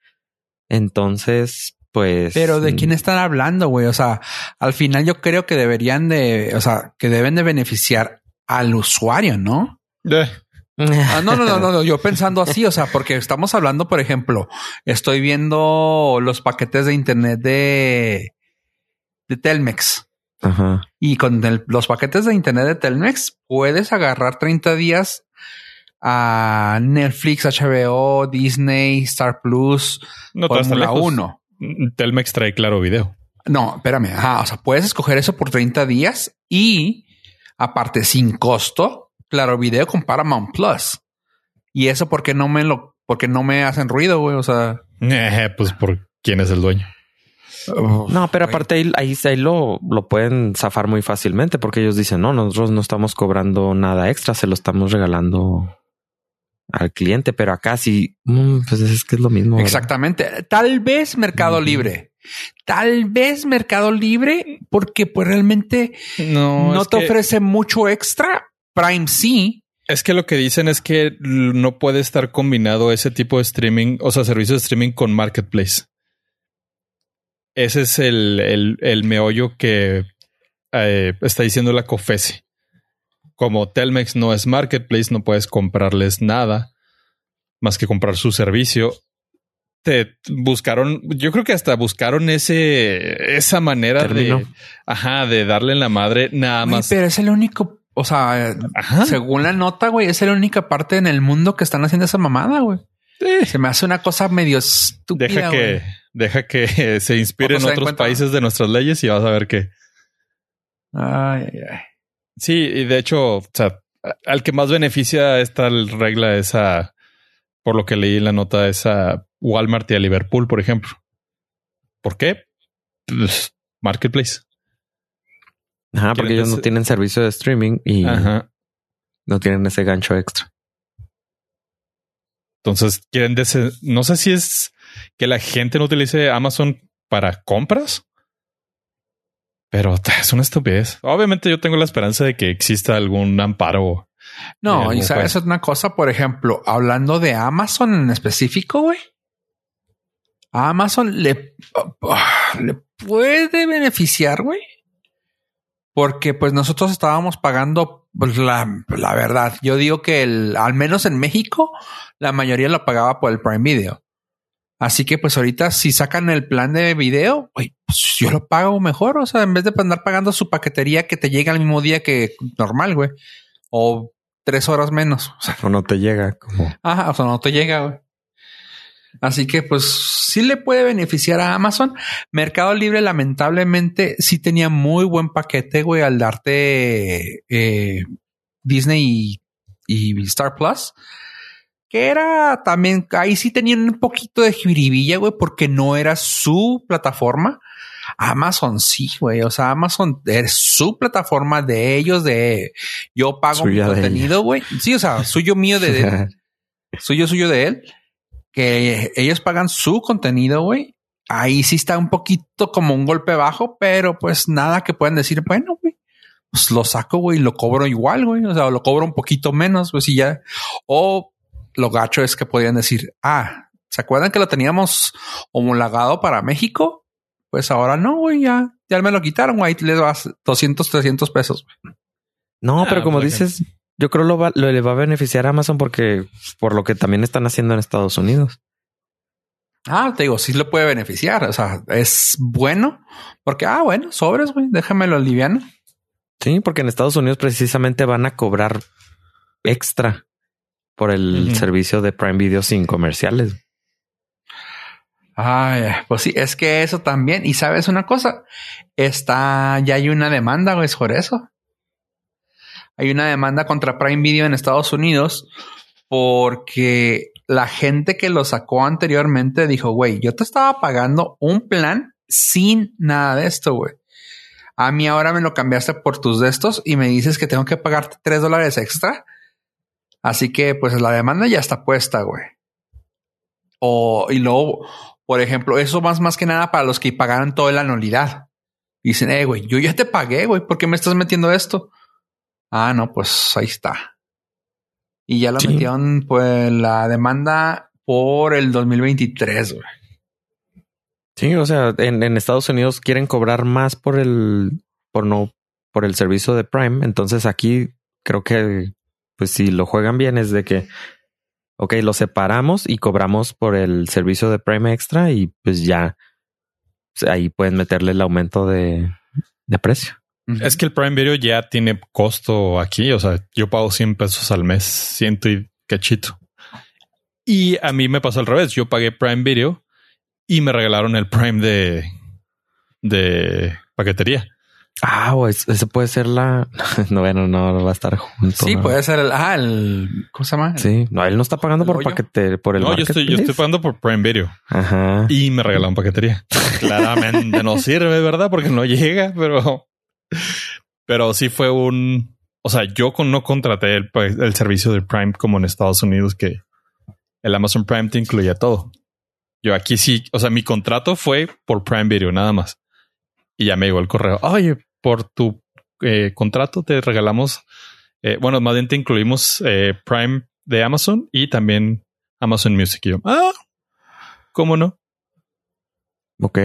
Speaker 3: Entonces, pues
Speaker 1: Pero de quién están hablando, güey. O sea, al final yo creo que deberían de, o sea, que deben de beneficiar al usuario, ¿no?
Speaker 2: Eh,
Speaker 1: Ah, no, no, no, no, no. Yo pensando así, o sea, porque estamos hablando, por ejemplo, estoy viendo los paquetes de internet de, de Telmex.
Speaker 3: Ajá.
Speaker 1: Y con el- los paquetes de internet de Telmex puedes agarrar 30 días a Netflix, HBO, Disney, Star Plus,
Speaker 2: no
Speaker 1: Fórmula
Speaker 2: lejos.
Speaker 1: 1.
Speaker 2: Telmex trae claro video.
Speaker 1: No, espérame. Ajá, o sea, puedes escoger eso por 30 días y aparte sin costo, claro, video con Paramount Plus. Y eso porque no me lo, porque no me hacen ruido, güey. O sea,
Speaker 2: Eh, pues por quién es el dueño.
Speaker 3: No, pero aparte ahí, ahí, ahí lo, lo pueden zafar muy fácilmente porque ellos dicen, no, nosotros no estamos cobrando nada extra, se lo estamos regalando al cliente, pero acá sí, mm, pues es que es lo mismo. ¿verdad?
Speaker 1: Exactamente. Tal vez Mercado. Libre. Tal vez Mercado Libre, porque pues realmente
Speaker 2: No,
Speaker 1: te
Speaker 2: que-
Speaker 1: ofrece mucho extra. Prime sí.
Speaker 2: Es que lo que dicen es que no puede estar combinado ese tipo de streaming, o sea, servicio de streaming con marketplace. Ese es el, el, el meollo que eh, está diciendo la COFESE. Como Telmex no es marketplace, no puedes comprarles nada más que comprar su servicio. Te buscaron, yo creo que hasta buscaron ese, esa manera de, ajá, de darle en la madre nada más.
Speaker 1: pero es el único, o sea,
Speaker 2: Ajá.
Speaker 1: según la nota, güey, es la única parte en el mundo que están haciendo esa mamada, güey.
Speaker 2: Sí.
Speaker 1: Se me hace una cosa medio estúpida.
Speaker 2: Deja que,
Speaker 1: güey.
Speaker 2: deja que [LAUGHS] se inspire en otros países de nuestras leyes y vas a ver que
Speaker 1: Ay, ay, ay.
Speaker 2: sí. Y de hecho, o sea, al que más beneficia esta regla es a, por lo que leí en la nota, es a Walmart y a Liverpool, por ejemplo. ¿Por qué? Pues, marketplace.
Speaker 3: Ajá, porque ellos no tienen servicio de streaming y
Speaker 2: Ajá.
Speaker 3: no tienen ese gancho extra.
Speaker 2: Entonces quieren dese- no sé si es que la gente no utilice Amazon para compras, pero es una estupidez. Obviamente yo tengo la esperanza de que exista algún amparo.
Speaker 1: No, y sabes
Speaker 2: pues.
Speaker 1: una cosa, por ejemplo, hablando de Amazon en específico, güey. A Amazon le, le puede beneficiar, güey. Porque pues nosotros estábamos pagando pues, la, la verdad. Yo digo que el, al menos en México, la mayoría lo pagaba por el Prime Video. Así que pues ahorita si sacan el plan de video, pues yo lo pago mejor. O sea, en vez de andar pagando su paquetería que te llega el mismo día que normal, güey. O tres horas menos. O, sea,
Speaker 3: O no te llega como.
Speaker 1: ajá, o sea, no te llega, güey. Así que pues sí le puede beneficiar a Amazon. Mercado Libre lamentablemente sí tenía muy buen paquete, güey, al darte eh, Disney y, y Star Plus. Que era también, ahí sí tenían un poquito de jiribilla, güey, porque no era su plataforma. Amazon sí, güey. O sea, Amazon es su plataforma de ellos, de yo pago mi
Speaker 3: Suya
Speaker 1: contenido, güey. Sí, o sea, suyo mío de, [LAUGHS] de- suyo suyo de él. Que ellos pagan su contenido, güey. Ahí sí está un poquito como un golpe bajo, pero pues nada que puedan decir, bueno, güey, pues lo saco, güey, y lo cobro igual, güey. O sea, lo cobro un poquito menos, pues y ya. O lo gacho es que podían decir, ah, ¿se acuerdan que lo teníamos homologado para México? Pues ahora no, güey, ya, ya me lo quitaron, güey. Ahí les vas 200, 300 pesos. güey.
Speaker 3: No,
Speaker 2: Ah,
Speaker 3: pero como
Speaker 2: por
Speaker 3: dices, yo creo lo, va- lo le va a beneficiar a Amazon porque por lo que también están haciendo en Estados Unidos.
Speaker 1: Ah, te digo, sí lo puede beneficiar. O sea, es bueno porque, ah, bueno, sobres, güey, déjamelo liviano.
Speaker 3: Sí, porque en Estados Unidos precisamente van a cobrar extra por el servicio de Prime Video sin comerciales.
Speaker 1: Ay, pues sí, es que eso también. Y sabes una cosa, está, ya hay una demanda, güey, por eso. Hay una demanda contra Prime Video en Estados Unidos porque la gente que lo sacó anteriormente dijo, güey, yo te estaba pagando un plan sin nada de esto, güey. A mí ahora me lo cambiaste por tus de estos y me dices que tengo que pagarte tres dólares extra. Así que pues la demanda ya está puesta, güey. O, y luego, por ejemplo, eso más, más que nada para los que pagaron toda la anualidad. Dicen, eh, güey, yo ya te pagué, güey, ¿por qué me estás metiendo esto? Ah, no, pues ahí está. Y ya lo
Speaker 3: Sí.
Speaker 1: metieron, pues, la demanda por el 2023, güey.
Speaker 3: Sí, o sea, en, en Estados Unidos quieren cobrar más por el, por no, por el servicio de Prime. Entonces aquí creo que, pues si lo juegan bien es de que, ok, lo separamos y cobramos por el servicio de Prime Extra y pues ya pues, ahí pueden meterle el aumento de, de precio.
Speaker 2: Es que el Prime Video ya tiene costo aquí. O sea, yo pago 100 pesos al mes, ciento y cachito. Y a mí me pasó al revés. Yo pagué Prime Video y me regalaron el Prime de, de paquetería.
Speaker 3: Ah, o es- ese puede ser la, [LAUGHS] no, bueno, no va a estar junto.
Speaker 1: Sí,
Speaker 3: ¿no?
Speaker 1: puede ser el, ah, el, ¿cómo se llama?
Speaker 3: Sí, no, él no está pagando
Speaker 1: ¿El
Speaker 3: por paquete, por el
Speaker 2: No, yo estoy, yo estoy pagando por Prime Video
Speaker 3: Ajá.
Speaker 2: y me regalaron paquetería. [LAUGHS] Claramente no sirve, ¿verdad? Porque no llega, pero, [LAUGHS] pero sí fue un, o sea, yo con, no contraté el, el servicio del Prime como en Estados Unidos, que el Amazon Prime te incluía todo. Yo aquí sí, o sea, mi contrato fue por Prime Video nada más. Y ya me llegó el correo. Oye, por tu eh, contrato te regalamos, eh, bueno, más bien te incluimos eh, Prime de Amazon y también Amazon Music. Y yo, ah, ¿cómo no?
Speaker 3: Ok.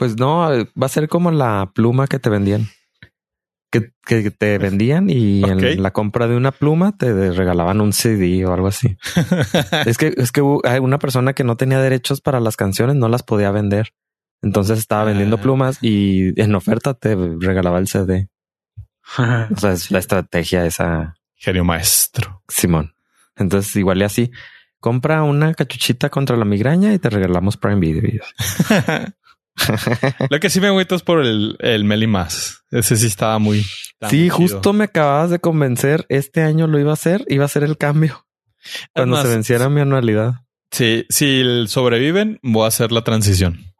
Speaker 3: Pues no, va a ser como la pluma que te vendían. Que, que te vendían y en la compra de una pluma te regalaban un CD o algo así. [LAUGHS] es que es que hay una persona que no tenía derechos para las canciones, no las podía vender. Entonces estaba vendiendo
Speaker 2: Ah.
Speaker 3: plumas y en oferta te regalaba el CD. [LAUGHS] O sea, es la estrategia esa,
Speaker 2: Genio maestro.
Speaker 3: Simón. Entonces igual y así. Compra una cachuchita contra la migraña y te regalamos Prime Video. [LAUGHS]
Speaker 2: Lo que sí me agüito es por el, el Meli más. Ese sí estaba muy.
Speaker 3: Sí,
Speaker 2: muy chido.
Speaker 3: justo me acababas de convencer. Este año lo iba a hacer, iba a hacer el cambio cuando
Speaker 2: Además,
Speaker 3: se venciera mi anualidad.
Speaker 2: Sí, si sobreviven, voy a hacer la transición.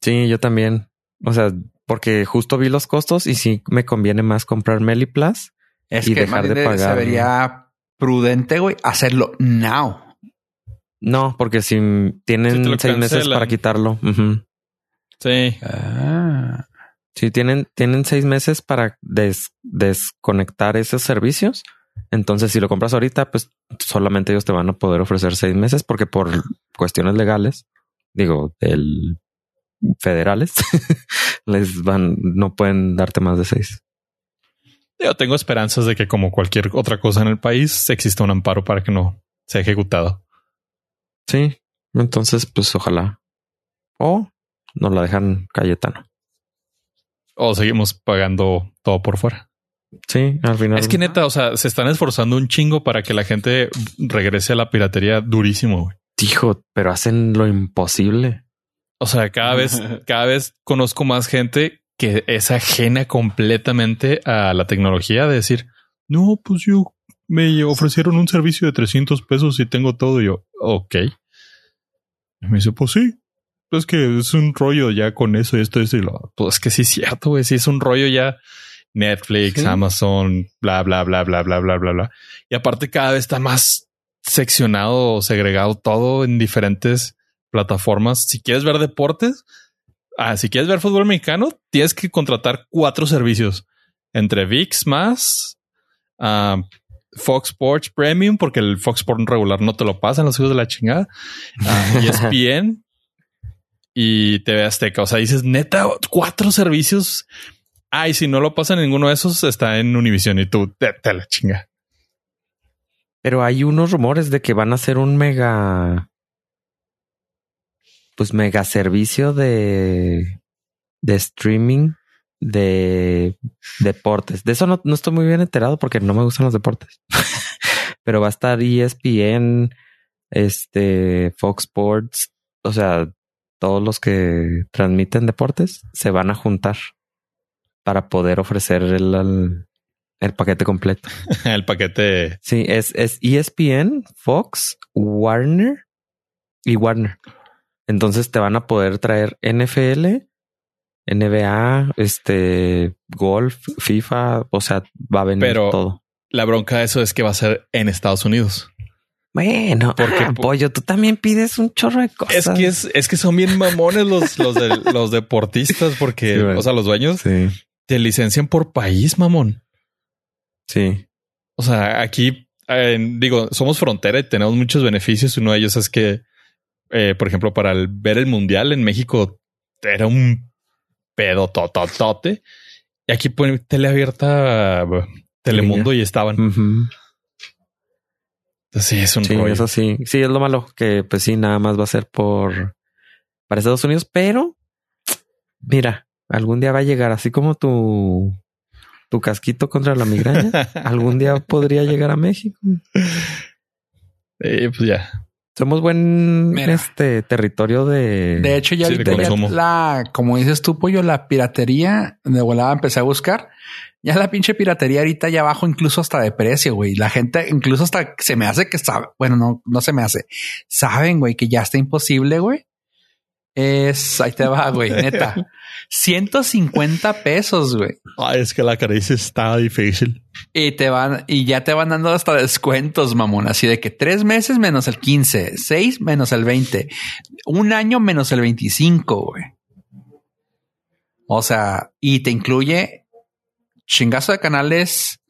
Speaker 3: Sí, yo también. O sea, porque justo vi los costos y sí me conviene más comprar Meli Plus.
Speaker 1: Es
Speaker 3: Y
Speaker 1: que
Speaker 3: dejar de
Speaker 1: bien Se
Speaker 3: pagar.
Speaker 1: vería prudente, güey, hacerlo now.
Speaker 3: No, porque si tienen seis meses para quitarlo.
Speaker 2: Sí.
Speaker 1: Ah.
Speaker 3: Sí, tienen, tienen seis meses para des- desconectar esos servicios. Entonces, si lo compras ahorita, pues solamente ellos te van a poder ofrecer seis meses porque por cuestiones legales digo, del federales, [LAUGHS] les van, no pueden darte más de seis.
Speaker 2: Yo tengo esperanzas de que como cualquier otra cosa en el país exista un amparo para que no sea ejecutado.
Speaker 3: Sí, entonces pues ojalá. O nos la dejan Cayetano.
Speaker 2: O seguimos pagando todo por fuera.
Speaker 3: Sí, al final.
Speaker 2: Es que neta, o sea, se están esforzando un chingo para que la gente regrese a la piratería durísimo. Güey.
Speaker 3: Dijo, pero hacen lo imposible.
Speaker 2: O sea, cada vez, [LAUGHS] cada vez conozco más gente que es ajena completamente a la tecnología de decir, no, pues yo me ofrecieron un servicio de 300 pesos y tengo todo. Y yo, ok. Y me dice, pues sí, es que es un rollo ya con eso, esto, esto y lo. Pues es que sí es cierto, güey. Sí es un rollo ya Netflix,
Speaker 1: Sí.
Speaker 2: Amazon, bla, bla, bla, bla, bla, bla, bla, bla. Y aparte cada vez está más seccionado o segregado todo en diferentes plataformas. Si quieres ver deportes, ah, si quieres ver fútbol mexicano, tienes que contratar cuatro servicios entre VIX más, ah, Fox Sports Premium, porque el Fox Sports regular no te lo pasan los hijos de la chingada, ah, [LAUGHS] ESPN y TV Azteca. O sea, dices neta, cuatro servicios. Ay, si no lo pasan en ninguno de esos, está en Univision y tú te, la chinga.
Speaker 3: Pero hay unos rumores de que van a hacer un mega. Pues mega servicio de. de streaming de deportes. De eso no, no estoy muy bien enterado porque no me gustan los deportes. [LAUGHS] Pero va a estar ESPN, este, Fox Sports, o sea, todos los que transmiten deportes se van a juntar para poder ofrecer el, el, el paquete completo. [LAUGHS]
Speaker 2: el paquete.
Speaker 3: Sí, es, es ESPN, Fox, Warner y Warner. Entonces te van a poder traer NFL, NBA, este, golf, FIFA, o sea, va a venir
Speaker 2: Pero-
Speaker 3: todo.
Speaker 2: La bronca de eso es que va a ser en Estados Unidos.
Speaker 3: Bueno,
Speaker 2: Porque,
Speaker 3: ah,
Speaker 2: po-
Speaker 3: pollo, tú también pides un chorro de cosas.
Speaker 2: Es que es, es que son bien mamones los, los, de- los deportistas porque,
Speaker 3: Sí, bueno.
Speaker 2: o sea, los dueños
Speaker 3: Sí,
Speaker 2: te licencian por país, mamón.
Speaker 3: sí.
Speaker 2: O sea, aquí eh, digo, somos frontera y tenemos muchos beneficios. Uno de ellos es que, eh, por ejemplo, para el- ver el mundial en México era un pedo tototote. Y aquí ponen tele abierta, eh, Telemundo y estaban. Sí, es un
Speaker 3: Sí,
Speaker 2: rollo.
Speaker 3: eso sí. Sí, es lo malo que pues sí, nada más va a ser por para Estados Unidos, pero mira, algún día va a llegar así como tu tu casquito contra la migraña. [LAUGHS] algún día podría llegar a México.
Speaker 2: Eh, pues ya.
Speaker 3: Somos buen
Speaker 1: Mira.
Speaker 3: este territorio de
Speaker 1: De hecho, ya
Speaker 2: Sí, de
Speaker 1: ya la, como dices tú, pollo, la piratería de volada empecé a buscar. Ya la pinche piratería ahorita ya abajo, incluso hasta de precio, güey. La gente, incluso hasta se me hace que sabe. Bueno, no, no se me hace. Saben, güey, que ya está imposible, güey. Es ahí te va, güey, [LAUGHS] neta. 150 pesos, güey.
Speaker 2: Ay, es que la caricia está difícil.
Speaker 1: Y te van, y ya te van dando hasta descuentos, mamón. Así de que tres meses menos el 15, seis menos el 20, un año menos el 25, güey. O sea, y te incluye chingazo de canales,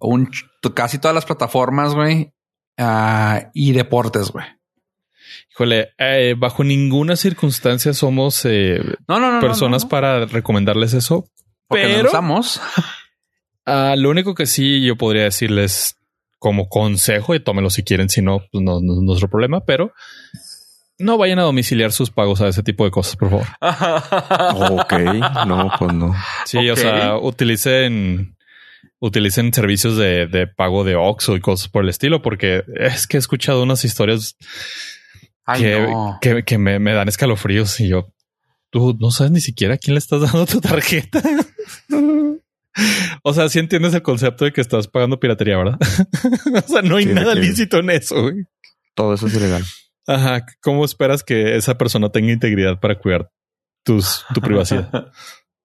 Speaker 1: un casi todas las plataformas, güey, ah, y deportes, güey.
Speaker 2: Híjole, eh, bajo ninguna circunstancia somos eh,
Speaker 1: No, no, no.
Speaker 2: personas para recomendarles eso.
Speaker 1: porque
Speaker 2: pero-. [LAUGHS] Ah, lo único que sí yo podría decirles como consejo, y tómenlo si quieren, si no, pues no, no es nuestro problema, pero no vayan a domiciliar sus pagos a ese tipo de cosas, por favor. [LAUGHS]
Speaker 3: Ok, no, pues no.
Speaker 2: Sí, o sea, utilicen, utilicen servicios de, de pago de Oxxo y cosas por el estilo, porque es que he escuchado unas historias
Speaker 1: Ay,
Speaker 2: que,
Speaker 1: no.
Speaker 2: que, que me, me dan escalofríos y yo, tú no sabes ni siquiera a quién le estás dando tu tarjeta. [LAUGHS] o sea, sí entiendes el concepto de que estás pagando piratería, ¿verdad? [LAUGHS] o sea, no hay
Speaker 3: Sí,
Speaker 2: nada
Speaker 3: que-
Speaker 2: lícito en eso. güey.
Speaker 3: Todo eso es ilegal.
Speaker 2: Ajá. ¿Cómo esperas que esa persona tenga integridad para cuidar tus, tu privacidad?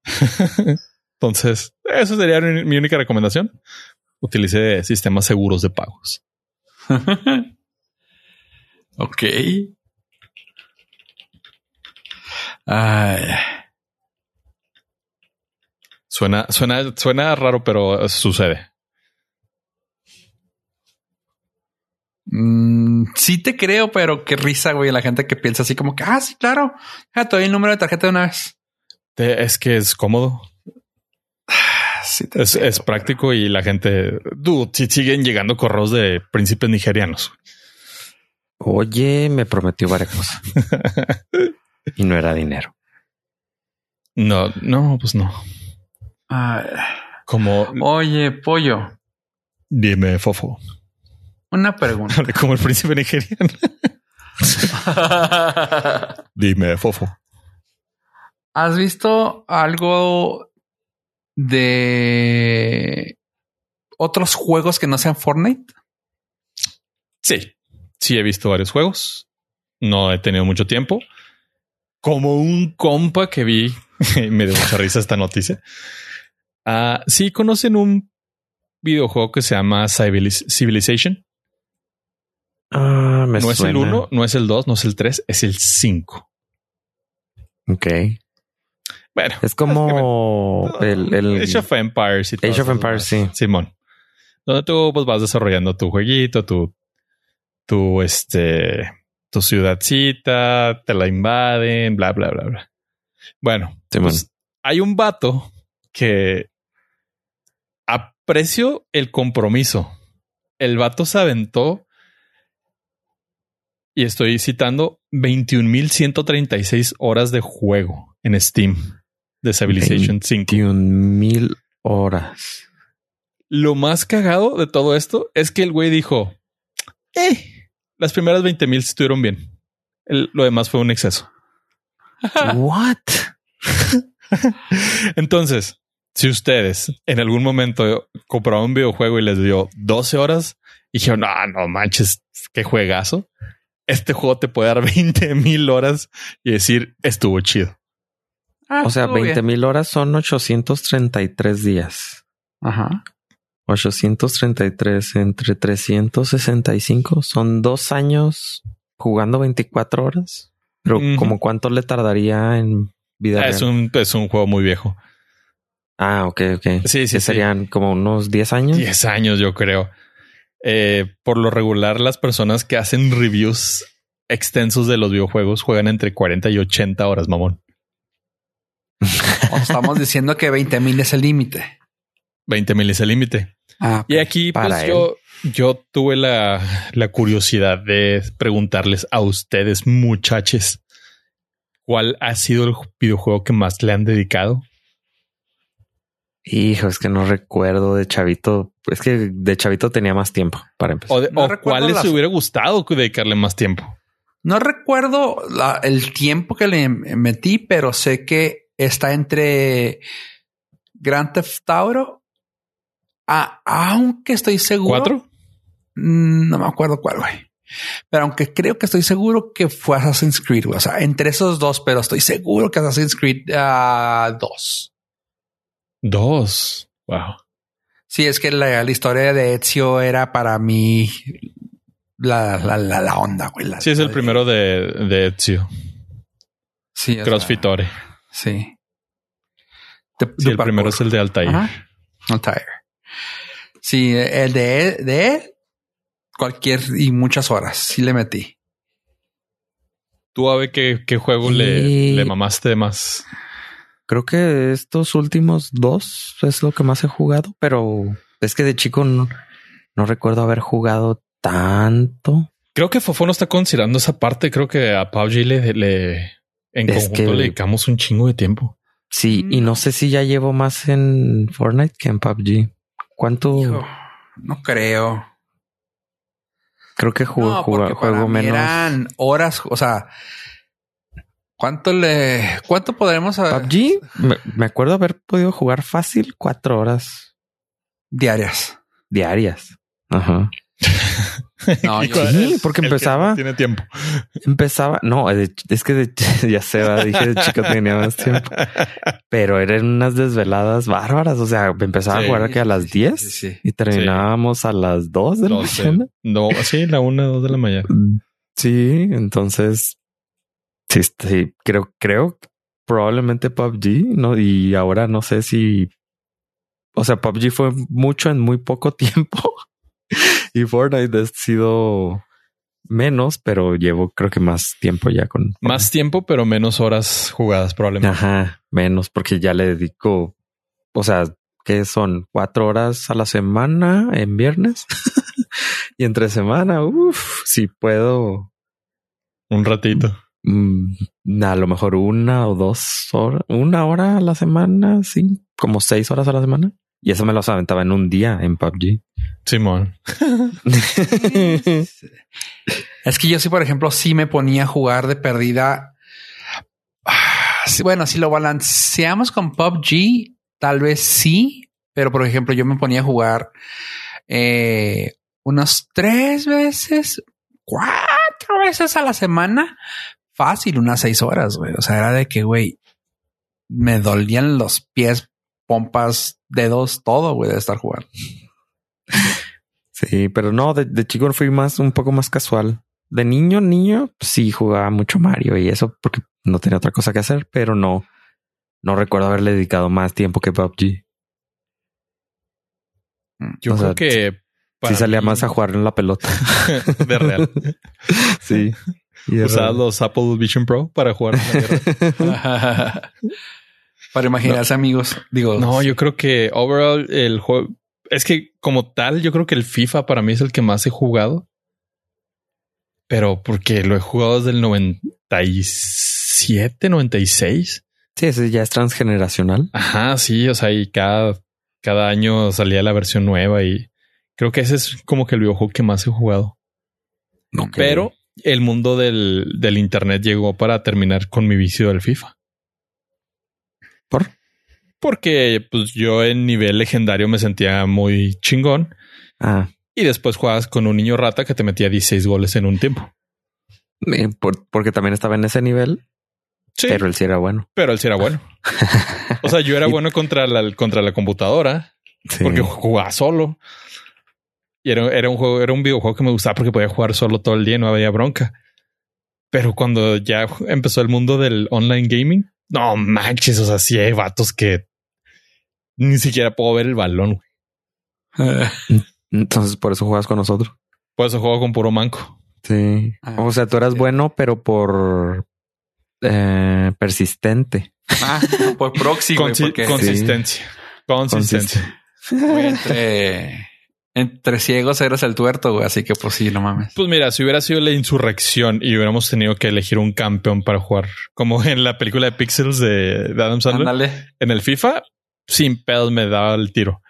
Speaker 2: [LAUGHS] Entonces, eso sería mi mi única recomendación. Utilice sistemas seguros de pagos. [LAUGHS]
Speaker 1: ok. Ay,
Speaker 2: Suena, suena, suena raro, pero sucede.
Speaker 1: Mm, sí te creo, pero qué risa, güey, la gente que piensa así como que, ah, sí, claro, ya te doy el número de tarjeta de una vez.
Speaker 2: Te- es que es cómodo, [SIGHS]
Speaker 1: Sí te
Speaker 2: es,
Speaker 1: creo,
Speaker 2: es práctico y la gente, dude, si siguen llegando correos de príncipes nigerianos.
Speaker 3: Oye, me prometió varias cosas [LAUGHS] y no era dinero.
Speaker 2: No, no, pues no.
Speaker 1: Ay,
Speaker 2: Como
Speaker 1: oye, pollo,
Speaker 2: dime, fofo,
Speaker 1: una pregunta. [LAUGHS]
Speaker 2: como el príncipe nigeriano. [LAUGHS] Dime, fofo.
Speaker 1: ¿Has visto algo de otros juegos que no sean Fortnite?
Speaker 2: Sí, sí he visto varios juegos. No he tenido mucho tiempo. Como un compa que vi, [LAUGHS] me dio mucha risa esta noticia. Ah, sí conocen un videojuego que se llama Civiliz- Civilization.
Speaker 3: Ah, me
Speaker 2: no es el
Speaker 3: suena.
Speaker 2: 1, no es el 2, no es el 3, es el 5.
Speaker 3: Ok.
Speaker 2: Bueno,
Speaker 3: Es como el, el
Speaker 2: Age of Empires y
Speaker 3: Age of Empires, sí.
Speaker 2: Simón. Donde tú pues, vas desarrollando tu jueguito, tu, tu, este, tu ciudadcita, te la invaden, bla, bla, bla, bla. Bueno, pues, hay un vato que aprecio el compromiso. El vato se aventó y estoy citando 21.136 horas de juego en Steam de Civilization 5.
Speaker 3: 21 mil horas.
Speaker 2: Lo más cagado de todo esto es que el güey dijo, eh, las primeras 20 mil estuvieron bien. El- lo demás fue un exceso. [LAUGHS]
Speaker 3: What? [LAUGHS]
Speaker 2: Entonces, si ustedes en algún momento compraron un videojuego y les dio 12 horas y dijeron, no, no manches, qué juegazo. Este juego te puede dar [LAUGHS] 20 mil horas y decir, estuvo chido.
Speaker 1: Ah,
Speaker 3: O sea,
Speaker 1: estuvo
Speaker 3: 20
Speaker 1: bien.
Speaker 3: mil horas son 833 días.
Speaker 1: Ajá.
Speaker 3: 833 entre 365 son dos años jugando 24 horas. Pero
Speaker 2: Ujú.
Speaker 3: como cuánto le tardaría en vida
Speaker 2: Es
Speaker 3: real?
Speaker 2: un, es un juego muy viejo.
Speaker 3: Ah, ok, ok.
Speaker 2: Sí, sí,
Speaker 3: Que
Speaker 2: sí.
Speaker 3: serían como unos 10 años.
Speaker 2: 10 años, yo creo. Eh, por lo regular, las personas que hacen reviews extensos de los videojuegos juegan entre 40 y 80 horas, mamón.
Speaker 1: Estamos diciendo que 20 mil es el límite.
Speaker 2: 20 mil es el límite.
Speaker 1: Ah,
Speaker 2: Y aquí,
Speaker 3: Para
Speaker 2: pues yo, yo tuve la, la curiosidad de preguntarles a ustedes, muchachos, ¿cuál ha sido el videojuego que más le han dedicado?
Speaker 3: Hijo, es que no recuerdo de chavito. Es que de chavito tenía más tiempo para empezar.
Speaker 2: O, de-
Speaker 1: No
Speaker 2: o cuál les
Speaker 1: las-
Speaker 2: hubiera gustado dedicarle más tiempo?
Speaker 1: No recuerdo la- el tiempo que le metí, pero sé que está entre Grand Theft Auto. Ah, aunque estoy seguro.
Speaker 2: ¿Cuatro?
Speaker 1: Mm, No me acuerdo cuál, güey. Pero aunque creo que estoy seguro que fue Assassin's Creed, güey. O sea, entre esos dos, pero estoy seguro que Assassin's Creed 2.
Speaker 2: Dos. Wow.
Speaker 1: Sí, es que la, la historia de Ezio era para mí la, la, la, la onda, güey.
Speaker 2: Sí, es el primero de, de Ezio.
Speaker 1: Sí,
Speaker 2: Crossfitore.
Speaker 1: Sí. De-
Speaker 2: Sí,
Speaker 1: de
Speaker 2: el primero es el de Altair.
Speaker 1: Ajá. Altair. Sí, el de, de cualquier y muchas horas. Sí le metí.
Speaker 2: Tú, Ave, ¿qué, qué juego le, le mamaste más?
Speaker 3: Creo que estos últimos dos es lo que más he jugado, pero es que de chico no, no recuerdo haber jugado tanto.
Speaker 2: Creo que Fofo no está considerando esa parte. Creo que a PUBG le, le en
Speaker 3: Es
Speaker 2: conjunto
Speaker 3: que-
Speaker 2: le dedicamos un chingo de tiempo.
Speaker 3: Sí, y no sé si ya llevo más en Fortnite que en PUBG. ¿Cuánto?
Speaker 1: Hijo, no creo.
Speaker 3: Creo que juego,
Speaker 1: no, para
Speaker 3: juego menos.
Speaker 1: eran horas, o sea, ¿cuánto le, cuánto podremos a-
Speaker 3: PUBG, me, me acuerdo haber podido jugar fácil cuatro horas
Speaker 1: diarias?
Speaker 3: diarias. Ajá. [LAUGHS]
Speaker 1: No,
Speaker 2: ¿Y
Speaker 1: yo-
Speaker 3: Sí, porque empezaba-
Speaker 2: no Tiene tiempo.
Speaker 3: Empezaba, no, es que de- [LAUGHS] ya se va, dije de chico tenía más tiempo, [LAUGHS] pero eran unas desveladas bárbaras. O sea, empezaba
Speaker 2: Sí,
Speaker 3: a jugar que a las
Speaker 1: sí, sí,
Speaker 3: 10
Speaker 1: sí, sí.
Speaker 3: y terminábamos a las 2 de la
Speaker 2: 12.
Speaker 3: mañana.
Speaker 2: No, sí, la una, dos de la mañana.
Speaker 3: Sí, entonces sí, sí, creo, creo probablemente PUBG, no, y ahora no sé si, o sea, PUBG fue mucho en muy poco [LAUGHS] tiempo. y Fortnite ha sido menos, pero llevo creo que más tiempo ya con
Speaker 2: Más tiempo, pero menos horas jugadas probablemente.
Speaker 3: Ajá, menos porque ya le dedico, o sea, que son cuatro horas a la semana en viernes [LAUGHS] y entre semana, uff, si puedo
Speaker 2: Un ratito.
Speaker 3: Mm, a lo mejor una o dos horas, una hora a la semana, sí, como seis horas a la semana. Y eso me los aventaba en un día en PUBG.
Speaker 2: Simón. [LAUGHS]
Speaker 1: Es que yo sí, por ejemplo, sí me ponía a jugar de perdida. Ah, bueno, si lo balanceamos con PUBG, tal vez sí, pero por ejemplo, yo me ponía a jugar eh, unas tres veces, cuatro veces a la semana, fácil, unas seis horas, güey. O sea, era de que, güey, me dolían los pies, pompas, dedos, todo, güey, de estar jugando.
Speaker 3: Sí, pero no, de, de chico fui más, un poco más casual. De niño, niño, sí jugaba mucho Mario y eso porque no tenía otra cosa que hacer, pero no, no recuerdo haberle dedicado más tiempo que PUBG.
Speaker 2: Yo
Speaker 3: O
Speaker 2: creo
Speaker 3: sea,
Speaker 2: que
Speaker 3: Sí salía
Speaker 2: mí-
Speaker 3: más a jugar en la pelota. [LAUGHS]
Speaker 2: de real. [LAUGHS]
Speaker 3: Sí.
Speaker 2: Usaba los Apple Vision Pro para jugar. en la guerra. [LAUGHS] [LAUGHS]
Speaker 1: Para imaginarse amigos, digo,
Speaker 2: No, yo creo que overall el juego es que como tal, yo creo que el FIFA para mí es el que más he jugado. Pero porque lo he jugado desde el 97, 96.
Speaker 3: Sí, ese ya es transgeneracional.
Speaker 2: Ajá, sí, o sea, y cada, cada año salía la versión nueva y creo que ese es como que el videojuego que más he jugado.
Speaker 3: Ok.
Speaker 2: Pero el mundo del, del internet llegó para terminar con mi vicio del FIFA.
Speaker 3: ¿Por?
Speaker 2: Porque pues yo en nivel legendario me sentía muy chingón
Speaker 3: Ah,
Speaker 2: y después jugabas con un niño rata que te metía 16 goles en un tiempo.
Speaker 3: por- porque también estaba en ese nivel,
Speaker 2: Sí,
Speaker 3: pero
Speaker 2: pero,
Speaker 3: él sí era bueno.
Speaker 2: él sí era bueno. O sea, yo era bueno contra la, contra la computadora
Speaker 3: Sí.
Speaker 2: porque jugaba solo. Y era, era un juego, era un videojuego que me gustaba porque podía jugar solo todo el día y no había bronca. Pero cuando ya empezó el mundo del online gaming, no manches, o sea, sí hay vatos que ni siquiera puedo ver el balón. güey.
Speaker 3: Entonces por eso juegas con nosotros.
Speaker 2: Por eso juego con puro manco.
Speaker 3: Sí.
Speaker 1: Ah,
Speaker 3: o sea, tú eras bueno, pero por eh, persistente.
Speaker 1: Ah, por proxy, güey,
Speaker 2: Consi-
Speaker 1: porque
Speaker 2: consistencia. Consistencia.
Speaker 1: entre, entre ciegos eres el tuerto, güey. Así que pues sí, no mames.
Speaker 2: Pues mira, si hubiera sido la insurrección y hubiéramos tenido que elegir un campeón para jugar, como [LAUGHS] en la película de Pixels de, de Adam Sandler,
Speaker 1: Ándale.
Speaker 2: en el FIFA, sin pedos me daba el tiro.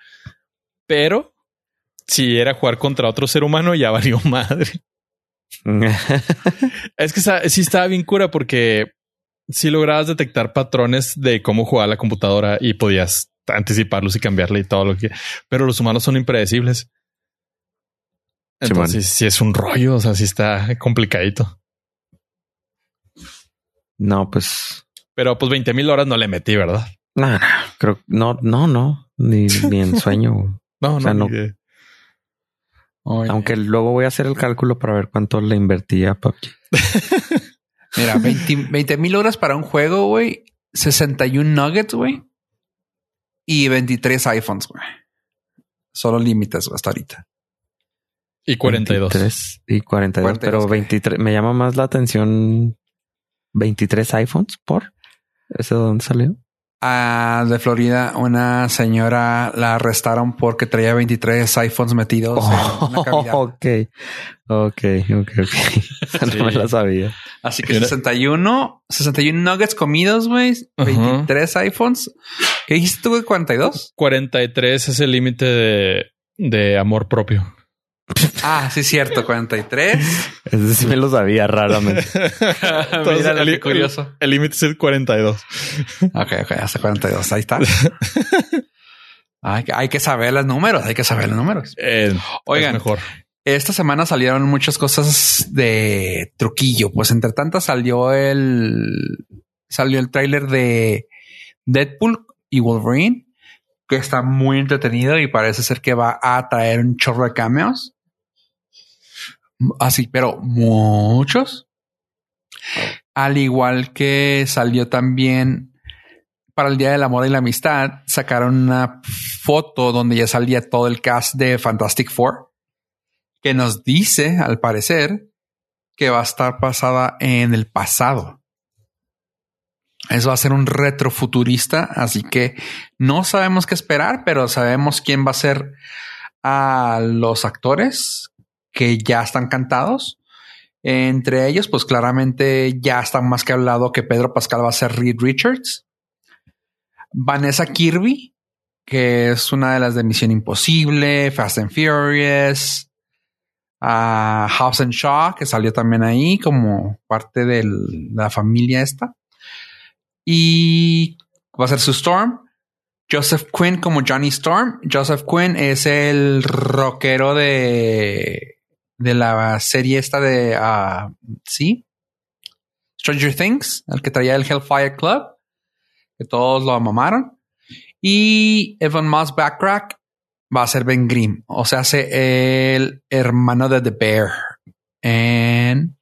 Speaker 2: Pero si era jugar contra otro ser humano, ya valió [LAUGHS] madre. [LAUGHS] Es que sí estaba bien cura porque si lograbas detectar patrones de cómo jugaba la computadora y podías anticiparlos y cambiarle y todo lo que, pero los humanos son impredecibles. Entonces, sí es un rollo, o sea, sí está complicadito.
Speaker 3: no, pues
Speaker 2: Pero pues 20 mil horas no le metí, ¿verdad?
Speaker 3: no, no, creo no, no, no, ni, ni en [LAUGHS] sueño.
Speaker 2: No,
Speaker 3: O sea,
Speaker 2: no,
Speaker 3: no.
Speaker 2: ni de-
Speaker 1: Oye,
Speaker 3: Aunque luego voy a hacer el cálculo para ver cuánto le invertí a PUBG. [LAUGHS]
Speaker 1: Mira, 20 mil horas para un juego, güey. 61 nuggets, güey. Y 23 iPhones, güey. Solo límites hasta ahorita.
Speaker 2: Y 42.
Speaker 3: 23 y 42,
Speaker 1: 42,
Speaker 3: pero
Speaker 1: ok.
Speaker 3: 23 me llama más la atención 23 iPhones por ese de dónde salió.
Speaker 1: Ah, de Florida, una señora la arrestaron porque traía 23 iPhones metidos en una [LAUGHS] cavidad.
Speaker 3: ok, ok, ok, ok. Esa
Speaker 2: Sí.
Speaker 3: No me la sabía.
Speaker 1: Así que
Speaker 2: Mira.
Speaker 1: 61, 61 nuggets comidos, güey.
Speaker 2: Ajá.
Speaker 1: 23 iPhones. ¿Qué dijiste tú, güey? 42.
Speaker 2: 43 es el límite de, de amor propio.
Speaker 1: Ah, sí, cierto. 43.
Speaker 3: Ese sí me lo sabía raramente. [LAUGHS]
Speaker 1: Mira,
Speaker 2: el-
Speaker 1: curioso.
Speaker 2: El límite es el 42.
Speaker 1: Ok, ok, hasta 42. Ahí está. [LAUGHS] hay, que- hay que saber los números. Hay que saber los números.
Speaker 2: Eh,
Speaker 1: Oigan.
Speaker 2: es mejor.
Speaker 1: Esta semana salieron muchas cosas de truquillo. Pues entre tantas salió el salió el tráiler de Deadpool y Wolverine, que está muy entretenido y parece ser que va a traer un chorro de cameos. Así, pero muchos. Al igual que salió también para el Día del Amor y la Amistad, sacaron una foto donde ya salía todo el cast de Fantastic Four que nos dice, al parecer, que va a estar basada en el pasado. Eso va a ser un retrofuturista, así que no sabemos qué esperar, pero sabemos quién va a ser a los actores que ya están cantados. Entre ellos, pues claramente ya está más que hablado que Pedro Pascal va a ser Reed Richards. Vanessa Kirby, que es una de las de Misión Imposible, Fast and Furious, House and Shaw, que salió también ahí como parte de la familia esta. Y va a ser su Storm. Joseph Quinn como Johnny Storm. Joseph Quinn es el rockero de, de la serie esta de, uh, sí, Stranger Things, el que traía el Hellfire Club, que todos lo mamaron. Y Evan Moss Backrack va a ser Ben Grimm, o sea, hace el hermano de The Bear en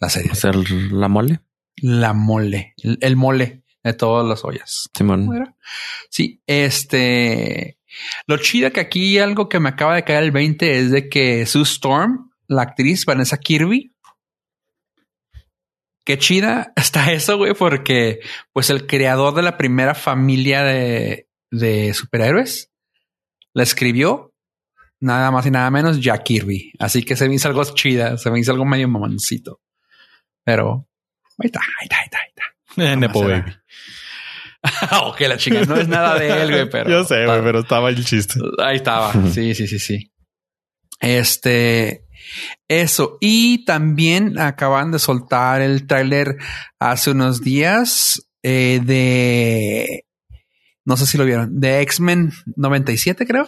Speaker 1: la serie.
Speaker 3: ¿Va a ser la mole?
Speaker 1: La mole, el, mole de todas las ollas.
Speaker 3: Simón.
Speaker 1: Sí, este. Lo chido que aquí algo que me acaba de caer el 20 es de que Sue Storm, la actriz Vanessa Kirby, qué chida está [LAUGHS] eso, güey, porque pues el creador de la primera familia de, de superhéroes la escribió nada más y nada menos Jack Kirby. Así que se me hizo algo chida, se me hizo algo medio mamoncito. Pero ahí está, ahí está, ahí está, ahí está.
Speaker 2: Eh, Nepo Baby. [LAUGHS]
Speaker 1: ok, la chica no es nada de él, güey, pero.
Speaker 2: Yo sé, güey, pero estaba el chiste.
Speaker 1: Ahí estaba. Sí, sí, sí, sí. Este, eso. Y también acaban de soltar el tráiler hace unos días eh, de no sé si lo vieron. De X-Men 97, creo.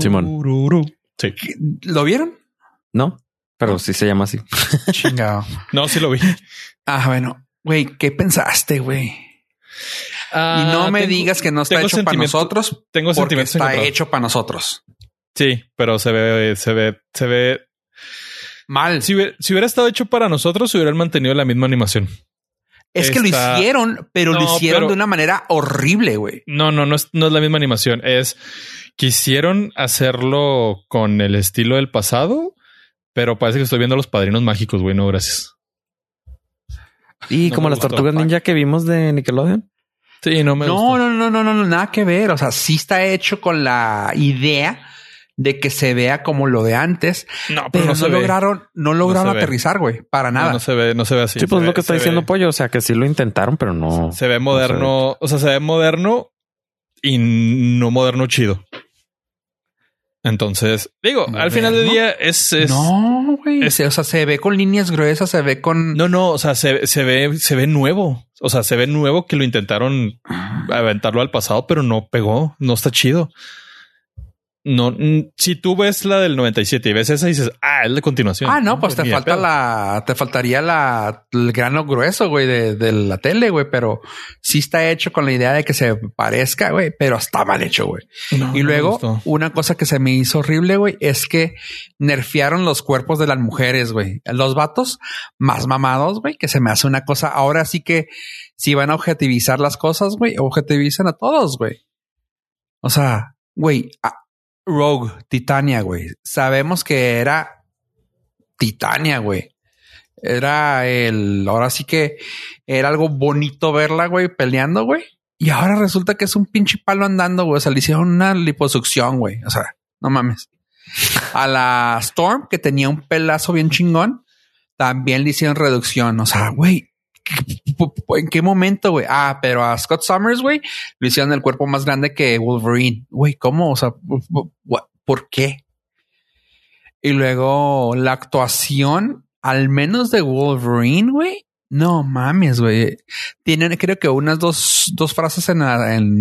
Speaker 3: Simón.
Speaker 2: Sí.
Speaker 1: ¿Lo vieron?
Speaker 3: No, pero sí se llama así.
Speaker 1: Chingado. [LAUGHS]
Speaker 2: no, sí lo vi.
Speaker 1: Ah, bueno. Güey, ¿qué pensaste, güey? y no me digas que no está hecho para nosotros.
Speaker 2: Tengo porque
Speaker 1: está hecho para nosotros.
Speaker 2: Sí, pero se ve, se ve, se ve
Speaker 1: mal.
Speaker 2: Si si hubiera estado hecho para nosotros, se hubieran mantenido la misma animación.
Speaker 1: Es que lo hicieron, pero lo hicieron de una manera horrible, güey.
Speaker 2: No, no, no es, no es la misma animación. Es quisieron hacerlo con el estilo del pasado, pero parece que estoy viendo los padrinos mágicos, güey. No, gracias.
Speaker 3: Y como las tortugas ninja que vimos de Nickelodeon.
Speaker 2: Sí, no me
Speaker 1: no, no, no, no, no, no, nada que ver. O sea, sí está hecho con la idea de que se vea como lo de antes. No, pero, no, lograron, no lograron aterrizar, güey, para nada.
Speaker 2: No, se ve, no se ve así.
Speaker 3: Sí, pues lo que está diciendo Pollo, o sea, que sí lo intentaron, pero no.
Speaker 2: Se ve moderno, o sea, se ve moderno y no moderno chido. Entonces, digo, al final del día es,
Speaker 1: no, güey. o sea, se ve con líneas gruesas, se ve con.
Speaker 2: No, no, o sea, se, se ve, se ve nuevo. O sea, se ve nuevo que lo intentaron aventarlo al pasado, pero no pegó, no está chido. No, si tú ves la del 97 y ves esa y dices, ah, es de continuación.
Speaker 1: Ah, no, pues te falta la, te faltaría la, el grano grueso, güey, de, de, la tele, güey, pero sí está hecho con la idea de que se parezca, güey, pero está mal hecho, güey. y luego, una cosa que se me hizo horrible, güey, es que nerfearon los cuerpos de las mujeres, güey. Los vatos más mamados, güey, que se me hace una cosa. Ahora sí que si van a objetivizar las cosas, güey, objetivizan a todos, güey. O sea, güey, Rogue, Titania, güey. Sabemos que era Titania, güey. Era el, ahora sí que era algo bonito verla, güey, peleando, güey. Y ahora resulta que es un pinche palo andando, güey. O sea, le hicieron una liposucción, güey. O sea, no mames. A la Storm, que tenía un pelazo bien chingón, también le hicieron reducción. O sea, güey, ¿En qué momento, güey? Ah, pero a Scott Summers, güey, le hicieron el cuerpo más grande que Wolverine. Güey, ¿cómo? O sea, ¿por qué? Y luego la actuación, al menos de Wolverine, güey. No mames, güey. Tienen, creo que unas dos, dos frases en,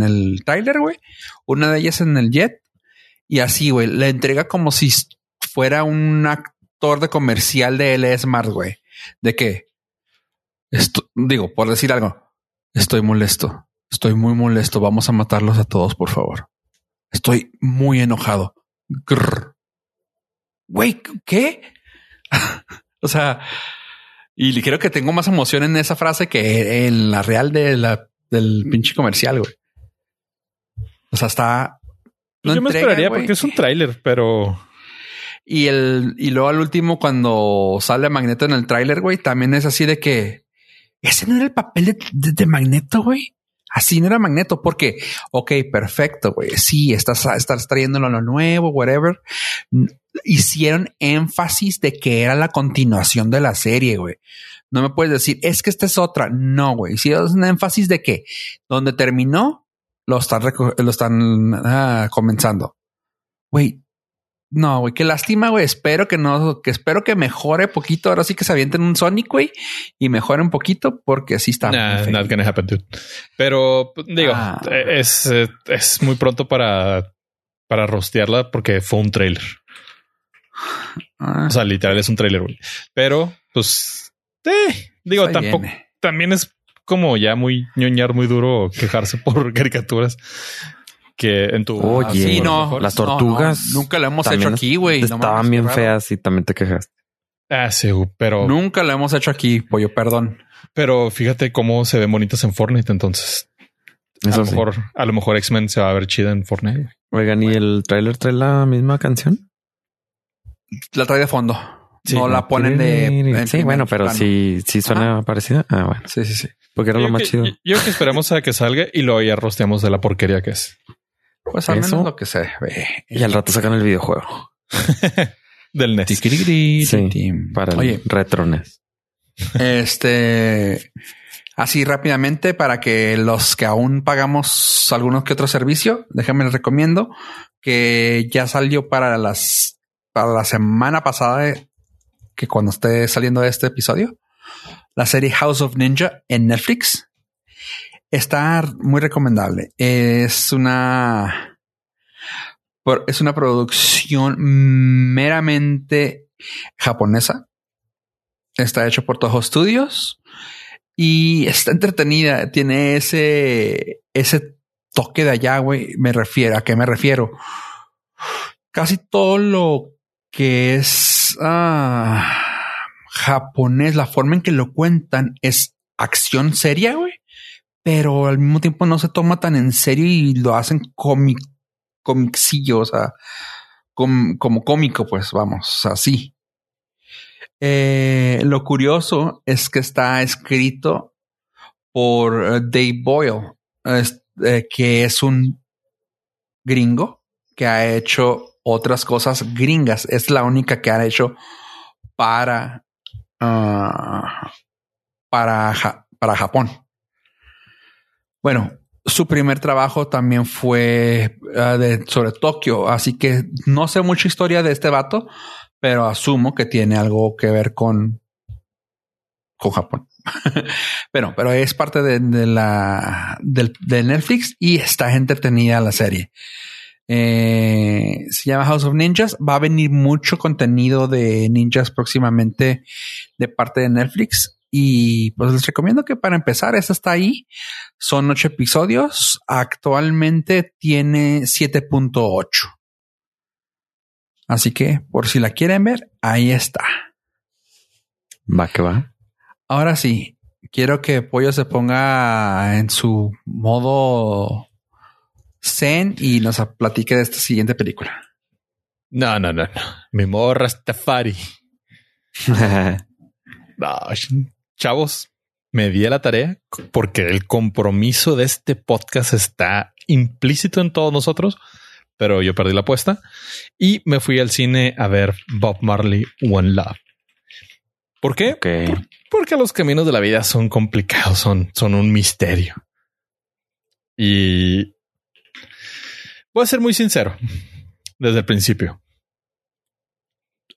Speaker 1: el trailer, güey. Una de ellas en el jet. Y así, güey, le entrega como si fuera un actor de comercial de L Smart, güey. De que esto, digo, por decir algo, estoy molesto. Estoy muy molesto. Vamos a matarlos a todos, por favor. Estoy muy enojado. Güey, ¿qué? [LAUGHS] o sea, y creo que tengo más emoción en esa frase que en la real de la, del pinche comercial, güey. O sea, está.
Speaker 2: Pues yo me esperaría porque es un tráiler, pero
Speaker 1: Y el, y luego al último, cuando sale Magneto en el tráiler, güey, también es así de que ese no era el papel de, Magneto, güey. Así no era Magneto, porque, ok, perfecto, güey. Sí, estás, estás trayéndolo a lo nuevo, whatever. Hicieron énfasis de que era la continuación de la serie, güey. No me puedes decir, es que esta es otra. No, güey. Hicieron énfasis de que donde terminó, lo están, lo están ah, comenzando. Güey, no, güey, qué lástima, güey. Espero que no, que espero que mejore poquito. Ahora sí que se avienten un Sonic, güey, y mejore un poquito porque así está.
Speaker 2: Nah, not gonna happen, dude. Pero pues, digo,
Speaker 1: Ah.
Speaker 2: eh, es, eh, es muy pronto para, para rostearla porque fue un trailer.
Speaker 1: Ah,
Speaker 2: O sea, literal es un trailer, güey. Pero, pues, eh, digo, tampoco, también es como ya muy ñoñar, muy duro quejarse por [LAUGHS] caricaturas que en tu.
Speaker 3: Oye,
Speaker 1: Ah, sí, no,
Speaker 3: las tortugas
Speaker 1: no, nunca lo hemos hecho aquí, güey.
Speaker 3: Estaban bien
Speaker 1: raro.
Speaker 3: feas y también te quejaste.
Speaker 2: Ah, sí, pero,
Speaker 1: Nunca lo hemos hecho aquí, pollo, perdón.
Speaker 2: pero fíjate cómo se ven bonitas en Fortnite. Entonces, a lo
Speaker 3: sí.
Speaker 2: mejor, a lo mejor X-Men se va a ver chida en Fortnite. güey.
Speaker 3: Oigan, ¿y el tráiler trae la misma canción?
Speaker 1: La trae de fondo.
Speaker 2: Sí,
Speaker 1: no la ponen de.
Speaker 3: Sí, bueno, pero
Speaker 1: plano.
Speaker 3: sí, sí suena parecida. Ah, bueno,
Speaker 1: Sí, sí, sí.
Speaker 3: porque era
Speaker 2: Yo
Speaker 3: lo más
Speaker 2: que-
Speaker 3: chido.
Speaker 2: Yo, que esperamos a que salga y luego ya rosteamos de la porquería que es.
Speaker 1: Pues al
Speaker 3: Eso.
Speaker 1: menos lo que se ve.
Speaker 3: Y al rato sacan el videojuego [LAUGHS]
Speaker 2: Del NES.
Speaker 3: Sí, para el
Speaker 1: Oye,
Speaker 3: Retrones.
Speaker 1: este. Así rápidamente para que los que aún pagamos algunos que otro servicio, déjenme les recomiendo que ya salió para las para la semana pasada eh, que cuando esté saliendo este episodio la serie House of Ninja en Netflix está muy recomendable. Es una es una producción meramente japonesa. Está hecho por Toho Studios y está entretenida. Tiene ese, ese toque de allá, güey. Me refiero a qué me refiero. Casi todo lo que es ah, japonés, la forma en que lo cuentan es acción seria, güey. Pero al mismo tiempo no se toma tan en serio y lo hacen cómic, comicillo, o sea, com- como cómico, pues vamos, así. Eh, lo curioso es que está escrito por eh, Dave Boyle, eh, que es un gringo que ha hecho otras cosas gringas. Es la única que ha hecho para, ah, para, para Japón. Bueno, su primer trabajo también fue ah, sobre Tokio, así que no sé mucha historia de este vato, pero asumo que tiene algo que ver con, con Japón. [LAUGHS] pero, pero es parte de, de la del, de Netflix y está entretenida la serie. Eh, se llama House of Ninjas. Va a venir mucho contenido de ninjas próximamente de parte de Netflix. Y pues les recomiendo que para empezar, esta está ahí. Son ocho episodios. Actualmente tiene 7.8. Así que por si la quieren ver, ahí está.
Speaker 3: Va que va.
Speaker 1: Ahora sí, quiero que Pollo se ponga en su modo zen y nos platique de esta siguiente película.
Speaker 2: No, no, no, no. Mi modo Rastafari. No, [LAUGHS] chavos, me di a la tarea porque el compromiso de este podcast está implícito en todos nosotros, pero yo perdí la apuesta y me fui al cine a ver Bob Marley One Love. ¿Por qué? Porque los caminos de la vida son complicados, son, son un misterio. Y voy a ser muy sincero desde el principio.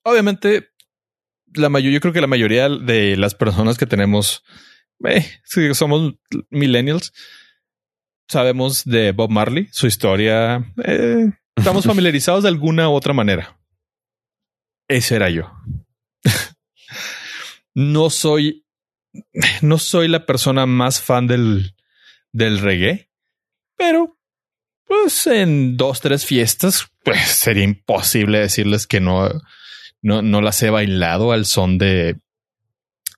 Speaker 2: Obviamente, la mayoría, yo creo que la mayoría de las personas que tenemos, eh, si somos millennials, sabemos de Bob Marley, su historia. eh, estamos [LAUGHS] familiarizados de alguna u otra manera. Ese era yo. [LAUGHS] no soy, no soy la persona más fan del, del reggae, pero pues en dos, tres fiestas, pues sería imposible decirles que no, no, no las he bailado al son de,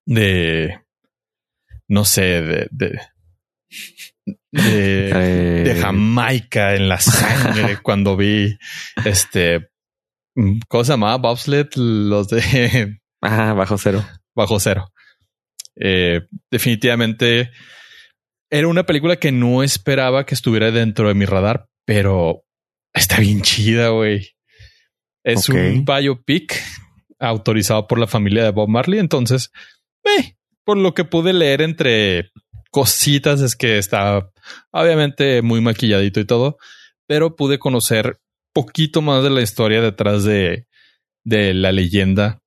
Speaker 2: de, no sé, de, de, de,
Speaker 3: Eh,
Speaker 2: de Jamaica en la sangre [LAUGHS] cuando vi este mm, ¿cómo se llamaba? Bobsled, los de [LAUGHS]
Speaker 3: Ajá, bajo cero.
Speaker 2: Bajo Cero. Eh, definitivamente era una película que no esperaba que estuviera dentro de mi radar, pero está bien chida, güey. Es
Speaker 3: Ok.
Speaker 2: un biopic autorizado por la familia de Bob Marley. Entonces, eh, por lo que pude leer entre cositas es que está obviamente muy maquilladito y todo, pero pude conocer poquito más de la historia detrás de, de la leyenda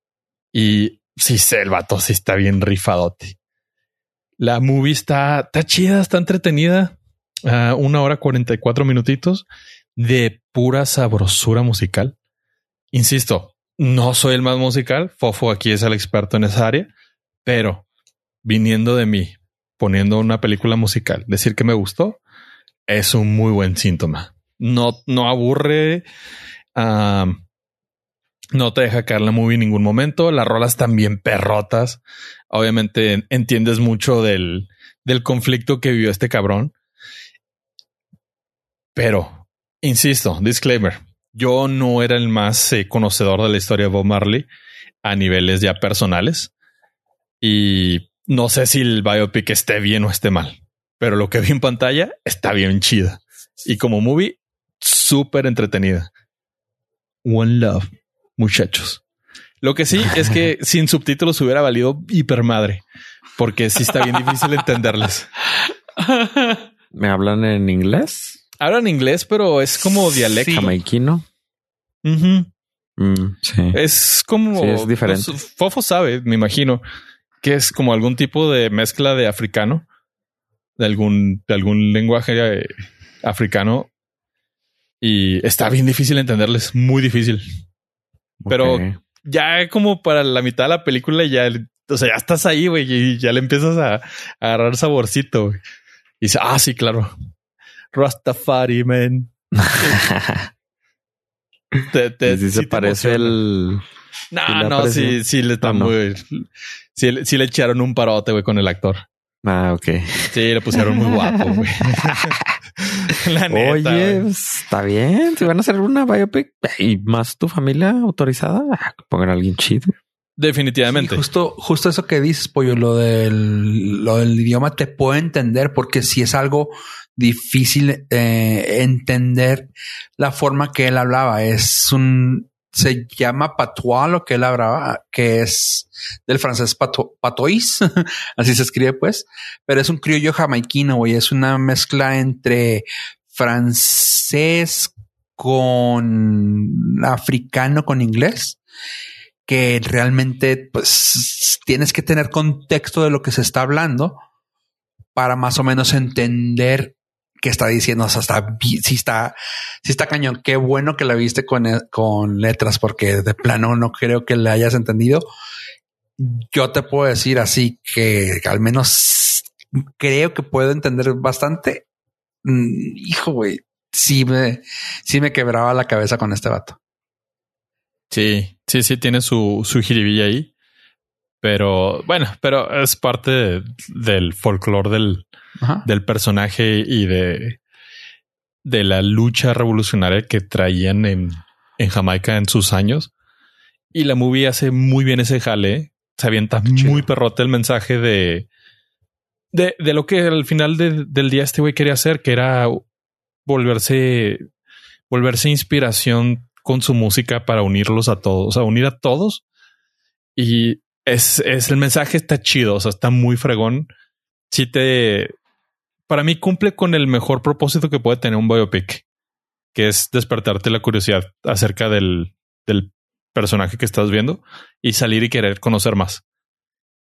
Speaker 2: y sí el vato sí está bien rifadote. La movie está, está chida, está entretenida. Ah, una hora 44 minutitos de pura sabrosura musical. Insisto, no soy el más musical. Fofo aquí es el experto en esa área, pero viniendo de mí, poniendo una película musical, decir que me gustó es un muy buen síntoma. No, no aburre. no te deja caer la movie en ningún momento. Las rolas también perrotas. Obviamente en- entiendes mucho del, del conflicto que vivió este cabrón. Pero, insisto, disclaimer. Yo no era el más eh, conocedor de la historia de Bob Marley a niveles ya personales. Y no sé si el biopic esté bien o esté mal. Pero lo que vi en pantalla está bien chida. Y como movie, súper entretenida. One Love muchachos. Lo que sí es que [LAUGHS] sin subtítulos hubiera valido hipermadre, porque sí está bien difícil [LAUGHS] entenderles.
Speaker 3: ¿Me hablan en inglés?
Speaker 2: Hablan inglés, pero es como dialecto.
Speaker 1: Sí.
Speaker 3: Jamaiquino. Mm,
Speaker 1: Sí.
Speaker 2: Es como
Speaker 3: Sí, es diferente.
Speaker 2: pues, Fofo sabe, me imagino, que es como algún tipo de mezcla de africano, de algún, de algún lenguaje eh, africano. Y está bien difícil entenderles, muy difícil. Pero
Speaker 3: ok.
Speaker 2: ya como para la mitad de la película ya, o sea, ya estás ahí, güey, y ya le empiezas a, a agarrar saborcito. Y dice, ah, sí, claro. Rastafari, man. [LAUGHS] Te, te-
Speaker 3: sí se parece el.
Speaker 2: No, no, sí, sí le están
Speaker 3: Ah, no.
Speaker 2: muy. Sí, le- sí le echaron un parote, güey, con el actor.
Speaker 3: Ah, ok.
Speaker 2: Sí, le pusieron muy guapo, güey. [LAUGHS] la neta.
Speaker 3: Oye,
Speaker 2: güey.
Speaker 3: pues, está bien. Si van a hacer una biopic y más tu familia autorizada, que pongan a alguien chido.
Speaker 2: Definitivamente.
Speaker 1: Sí, justo, justo eso que dices, pollo, lo del, lo del idioma te puedo entender porque si es algo difícil eh, entender la forma que él hablaba. Es un, se llama patois lo que él hablaba, que es del francés pato, patois, [LAUGHS] así se escribe pues, pero es un criollo jamaiquino, güey, es una mezcla entre francés con africano con inglés que realmente pues tienes que tener contexto de lo que se está hablando para más o menos entender qué está diciendo. O sea, está, sí está, está cañón. Qué bueno que la viste con, e- con letras, porque de plano no creo que le hayas entendido. Yo te puedo decir así que al menos creo que puedo entender bastante. Mm, Hijo, güey, sí me, sí me quebraba la cabeza con este vato.
Speaker 2: Sí, sí, sí, tiene su, su jiribilla ahí. Pero bueno, pero es parte de- del folclore del,
Speaker 1: Ajá.
Speaker 2: del personaje y de, de la lucha revolucionaria que traían en, en Jamaica en sus años. Y la movie hace muy bien ese jale. Se avienta
Speaker 1: chido.
Speaker 2: muy perrote el mensaje de, de, de lo que al final de- del día este güey quería hacer, que era volverse, volverse inspiración con su música para unirlos a todos, o sea, unir a todos. Y es, es el mensaje está chido, o sea, está muy fregón. Si te, para mí cumple con el mejor propósito que puede tener un biopic, que es despertarte la curiosidad acerca del, del personaje que estás viendo y salir y querer conocer más.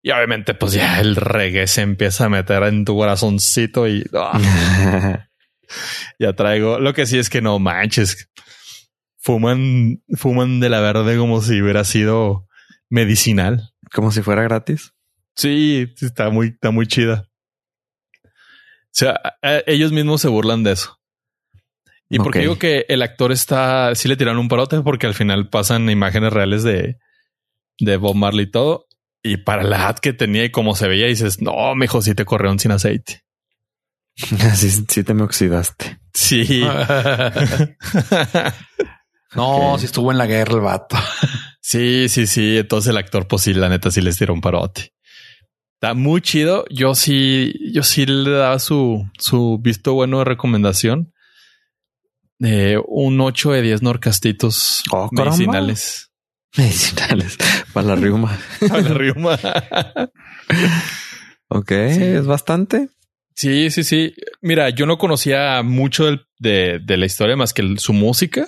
Speaker 2: Y obviamente, pues ya el reggae se empieza a meter en tu corazoncito y ah, [LAUGHS] ya traigo. Lo que sí es que no manches. Fuman, fuman de la verde como si hubiera sido medicinal.
Speaker 3: Como si fuera gratis.
Speaker 2: Sí, está muy, está muy chida. O sea, ellos mismos se burlan de eso. Y porque
Speaker 3: Ok.
Speaker 2: digo que el actor está, sí le tiraron un parote porque al final pasan imágenes reales de, de Bob Marley y todo. Y para la ad que tenía y cómo se veía, dices, no, mejor sí te corrieron sin aceite. [LAUGHS]
Speaker 3: Así sí te me oxidaste.
Speaker 2: Sí. [LAUGHS] [LAUGHS]
Speaker 1: No, si estuvo en la guerra el vato.
Speaker 2: Sí, sí, sí. Entonces el actor, pues sí, la neta sí les tiró un parote. Está muy chido. Yo sí, yo sí le daba su, su visto bueno de recomendación. De un 8 de 10 norcastitos
Speaker 3: Oh,
Speaker 2: medicinales. [LAUGHS]
Speaker 3: Medicinales para la riuma. [LAUGHS]
Speaker 2: Para la riuma. [LAUGHS]
Speaker 3: Ok,
Speaker 2: Sí.
Speaker 3: es bastante.
Speaker 2: Sí, sí, sí. Mira, yo no conocía mucho del- de, de la historia más que el- su música.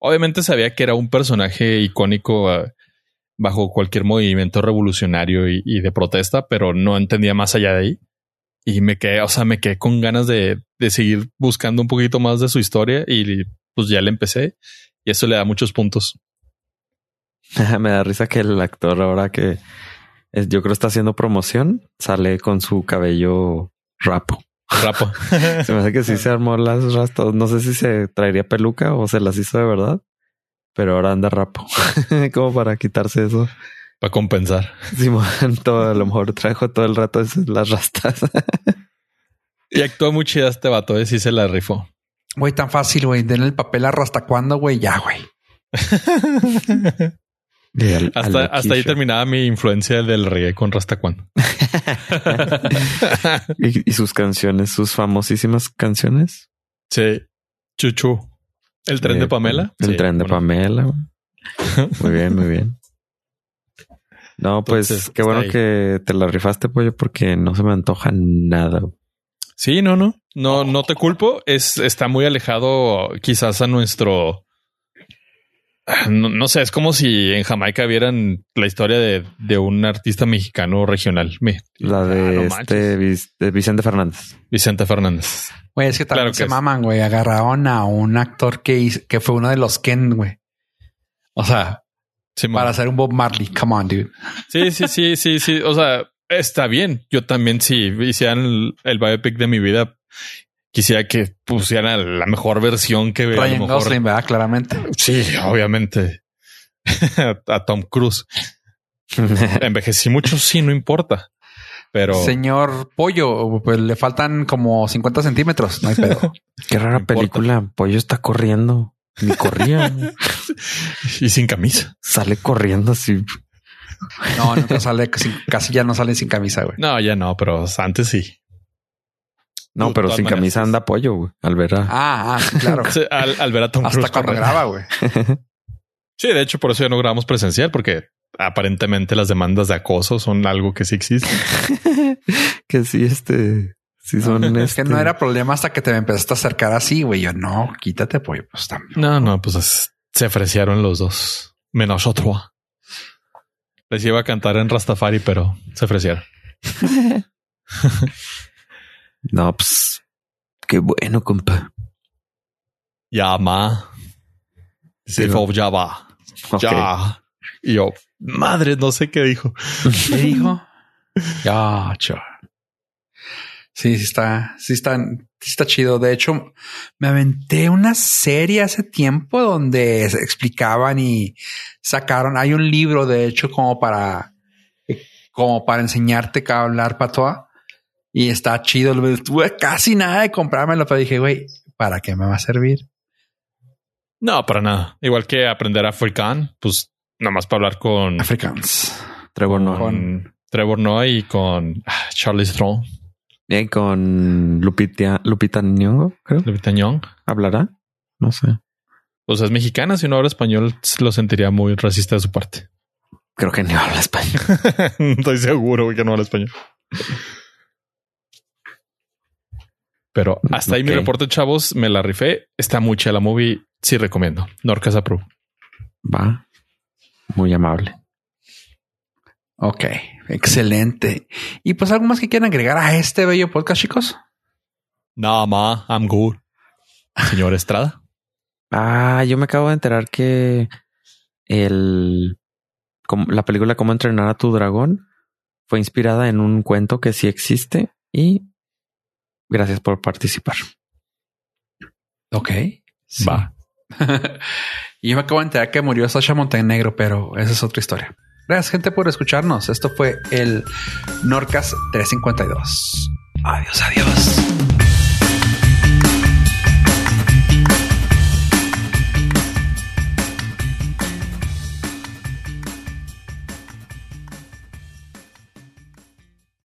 Speaker 2: Obviamente sabía que era un personaje icónico ah, bajo cualquier movimiento revolucionario y, de protesta, pero no entendía más allá de ahí. Y me quedé, o sea, me quedé con ganas de, seguir buscando un poquito más de su historia y pues ya le empecé y eso le da muchos puntos. [LAUGHS]
Speaker 3: Me da risa que el actor ahora que yo creo está haciendo promoción sale con su cabello rapo.
Speaker 2: Rapo. [LAUGHS]
Speaker 3: Se me hace que sí se armó las rastas. No sé si se traería peluca o se las hizo de verdad, pero ahora anda rapo. [LAUGHS] Como para quitarse eso.
Speaker 2: Para compensar.
Speaker 3: Simón, todo, a lo mejor trajo todo el rato esas- las rastas. [LAUGHS]
Speaker 2: Y actúa muy chida este vato, ¿eh? sí se la rifó.
Speaker 1: Güey, tan fácil, güey. Den el papel a hasta cuándo, güey. Ya, güey.
Speaker 3: Al
Speaker 2: Hasta, ahí terminaba mi influencia del reggae con Rastacuán. [LAUGHS]
Speaker 3: Y, y sus canciones, sus famosísimas canciones.
Speaker 2: Sí. Chuchu. El tren de Pamela.
Speaker 3: El
Speaker 2: Sí,
Speaker 3: tren de
Speaker 2: bueno.
Speaker 3: Pamela. güey. Muy bien, muy bien. No, pues
Speaker 2: Entonces,
Speaker 3: qué bueno que te la rifaste, pollo, porque no se me antoja nada.
Speaker 2: Sí, no, no. No, no te culpo. Es, está muy alejado quizás a nuestro. No, no sé, es como si en Jamaica vieran la historia de, de un artista mexicano regional. Me-
Speaker 3: La
Speaker 2: Ah,
Speaker 3: de
Speaker 2: no
Speaker 3: este Vicente Fernández.
Speaker 2: Vicente Fernández.
Speaker 1: Güey, es que también
Speaker 2: Claro que
Speaker 1: se
Speaker 2: es.
Speaker 1: maman, güey. Agarraron a un actor que, hizo- que fue uno de los Ken, güey. O sea,
Speaker 2: Sí,
Speaker 1: para hacer un Bob Marley. Come on, dude.
Speaker 2: sí, sí, sí, sí, sí. O sea, está bien. Yo también, si hicieran el, el biopic de mi vida, quisiera que pusieran la mejor versión que a lo
Speaker 1: Ryan
Speaker 2: mejor.
Speaker 1: Gosling, ¿verdad? Claramente.
Speaker 2: Sí, obviamente. [LAUGHS] a Tom Cruise. [LAUGHS] Envejecí mucho, sí, no importa. Pero
Speaker 1: Señor Pollo, pues le faltan como 50 centímetros. No hay pedo. [LAUGHS]
Speaker 3: Qué rara película. Pollo está corriendo. Ni corría.
Speaker 2: y sin camisa.
Speaker 3: Sale corriendo así.
Speaker 1: No, nunca sale, casi, casi ya no sale sin camisa, güey.
Speaker 2: No, ya no, pero antes sí.
Speaker 3: No, pero sin
Speaker 2: maneras,
Speaker 3: camisa anda pollo, güey. Al ver a-
Speaker 1: Ah, ah, claro. [LAUGHS]
Speaker 2: Sí, Al, al ver a Tom
Speaker 1: Hasta cuando
Speaker 2: correr.
Speaker 1: graba, güey. [LAUGHS]
Speaker 2: Sí, de hecho, por eso ya no grabamos presencial, porque aparentemente las demandas de acoso son algo que sí existe. [LAUGHS]
Speaker 3: que sí, este, sí son.
Speaker 1: Es que
Speaker 3: este,
Speaker 1: no era problema hasta que te me empezaste a acercar así, güey. Yo no, quítate, pollo. Pues también.
Speaker 2: No, no, pues es- se ofrecieron los dos. Menos otro. Les iba a cantar en Rastafari, pero se ofrecieron.
Speaker 3: No, pues qué bueno, compa.
Speaker 2: Llama.
Speaker 3: Sí,
Speaker 2: Se
Speaker 3: ¿no?
Speaker 2: fue, ya va. Ya. Y yo, madre, no sé qué dijo.
Speaker 1: ¿Qué dijo? [LAUGHS] Ya, chaval. Sí, sí está, sí está, sí está chido. De hecho, me aventé una serie hace tiempo donde se explicaban y sacaron. Hay un libro, de hecho, como para, como para enseñarte a hablar patoa y está chido. Tuve casi nada de comprármelo, pero dije, güey, ¿para qué me va a servir?
Speaker 2: No, para nada. Igual que aprender africán, pues nada más para hablar con,
Speaker 1: Africans.
Speaker 3: Trevor no.
Speaker 2: con Trevor Noah y con ah, Charlie Strong,
Speaker 3: Bien, con Lupita, Lupita Nyong'o, creo.
Speaker 2: Lupita Nyong'o.
Speaker 3: ¿Hablará? No sé.
Speaker 2: Pues es mexicana, si no habla español, lo sentiría muy racista de su parte.
Speaker 3: Creo que ni habla español. [LAUGHS]
Speaker 2: Estoy seguro que no habla español. Pero hasta ahí mi reporte, chavos. Me la rifé. Está mucha la movie. Sí recomiendo. Norcas Approve.
Speaker 3: Va. Muy amable.
Speaker 1: Ok, excelente. Y pues algo más que quieran agregar a este bello podcast, chicos.
Speaker 2: Nah, ma, I'm good. Señor Estrada. [LAUGHS]
Speaker 3: Ah, yo me acabo de enterar que el como- la película Cómo entrenar a tu dragón fue inspirada en un cuento que sí existe y gracias por participar.
Speaker 1: Ok.
Speaker 2: Va. [LAUGHS]
Speaker 1: y yo me acabo de enterar que murió Sasha Montenegro, pero esa es otra historia. Gracias, gente, por escucharnos. Esto fue el Norcas 352. Adiós, adiós.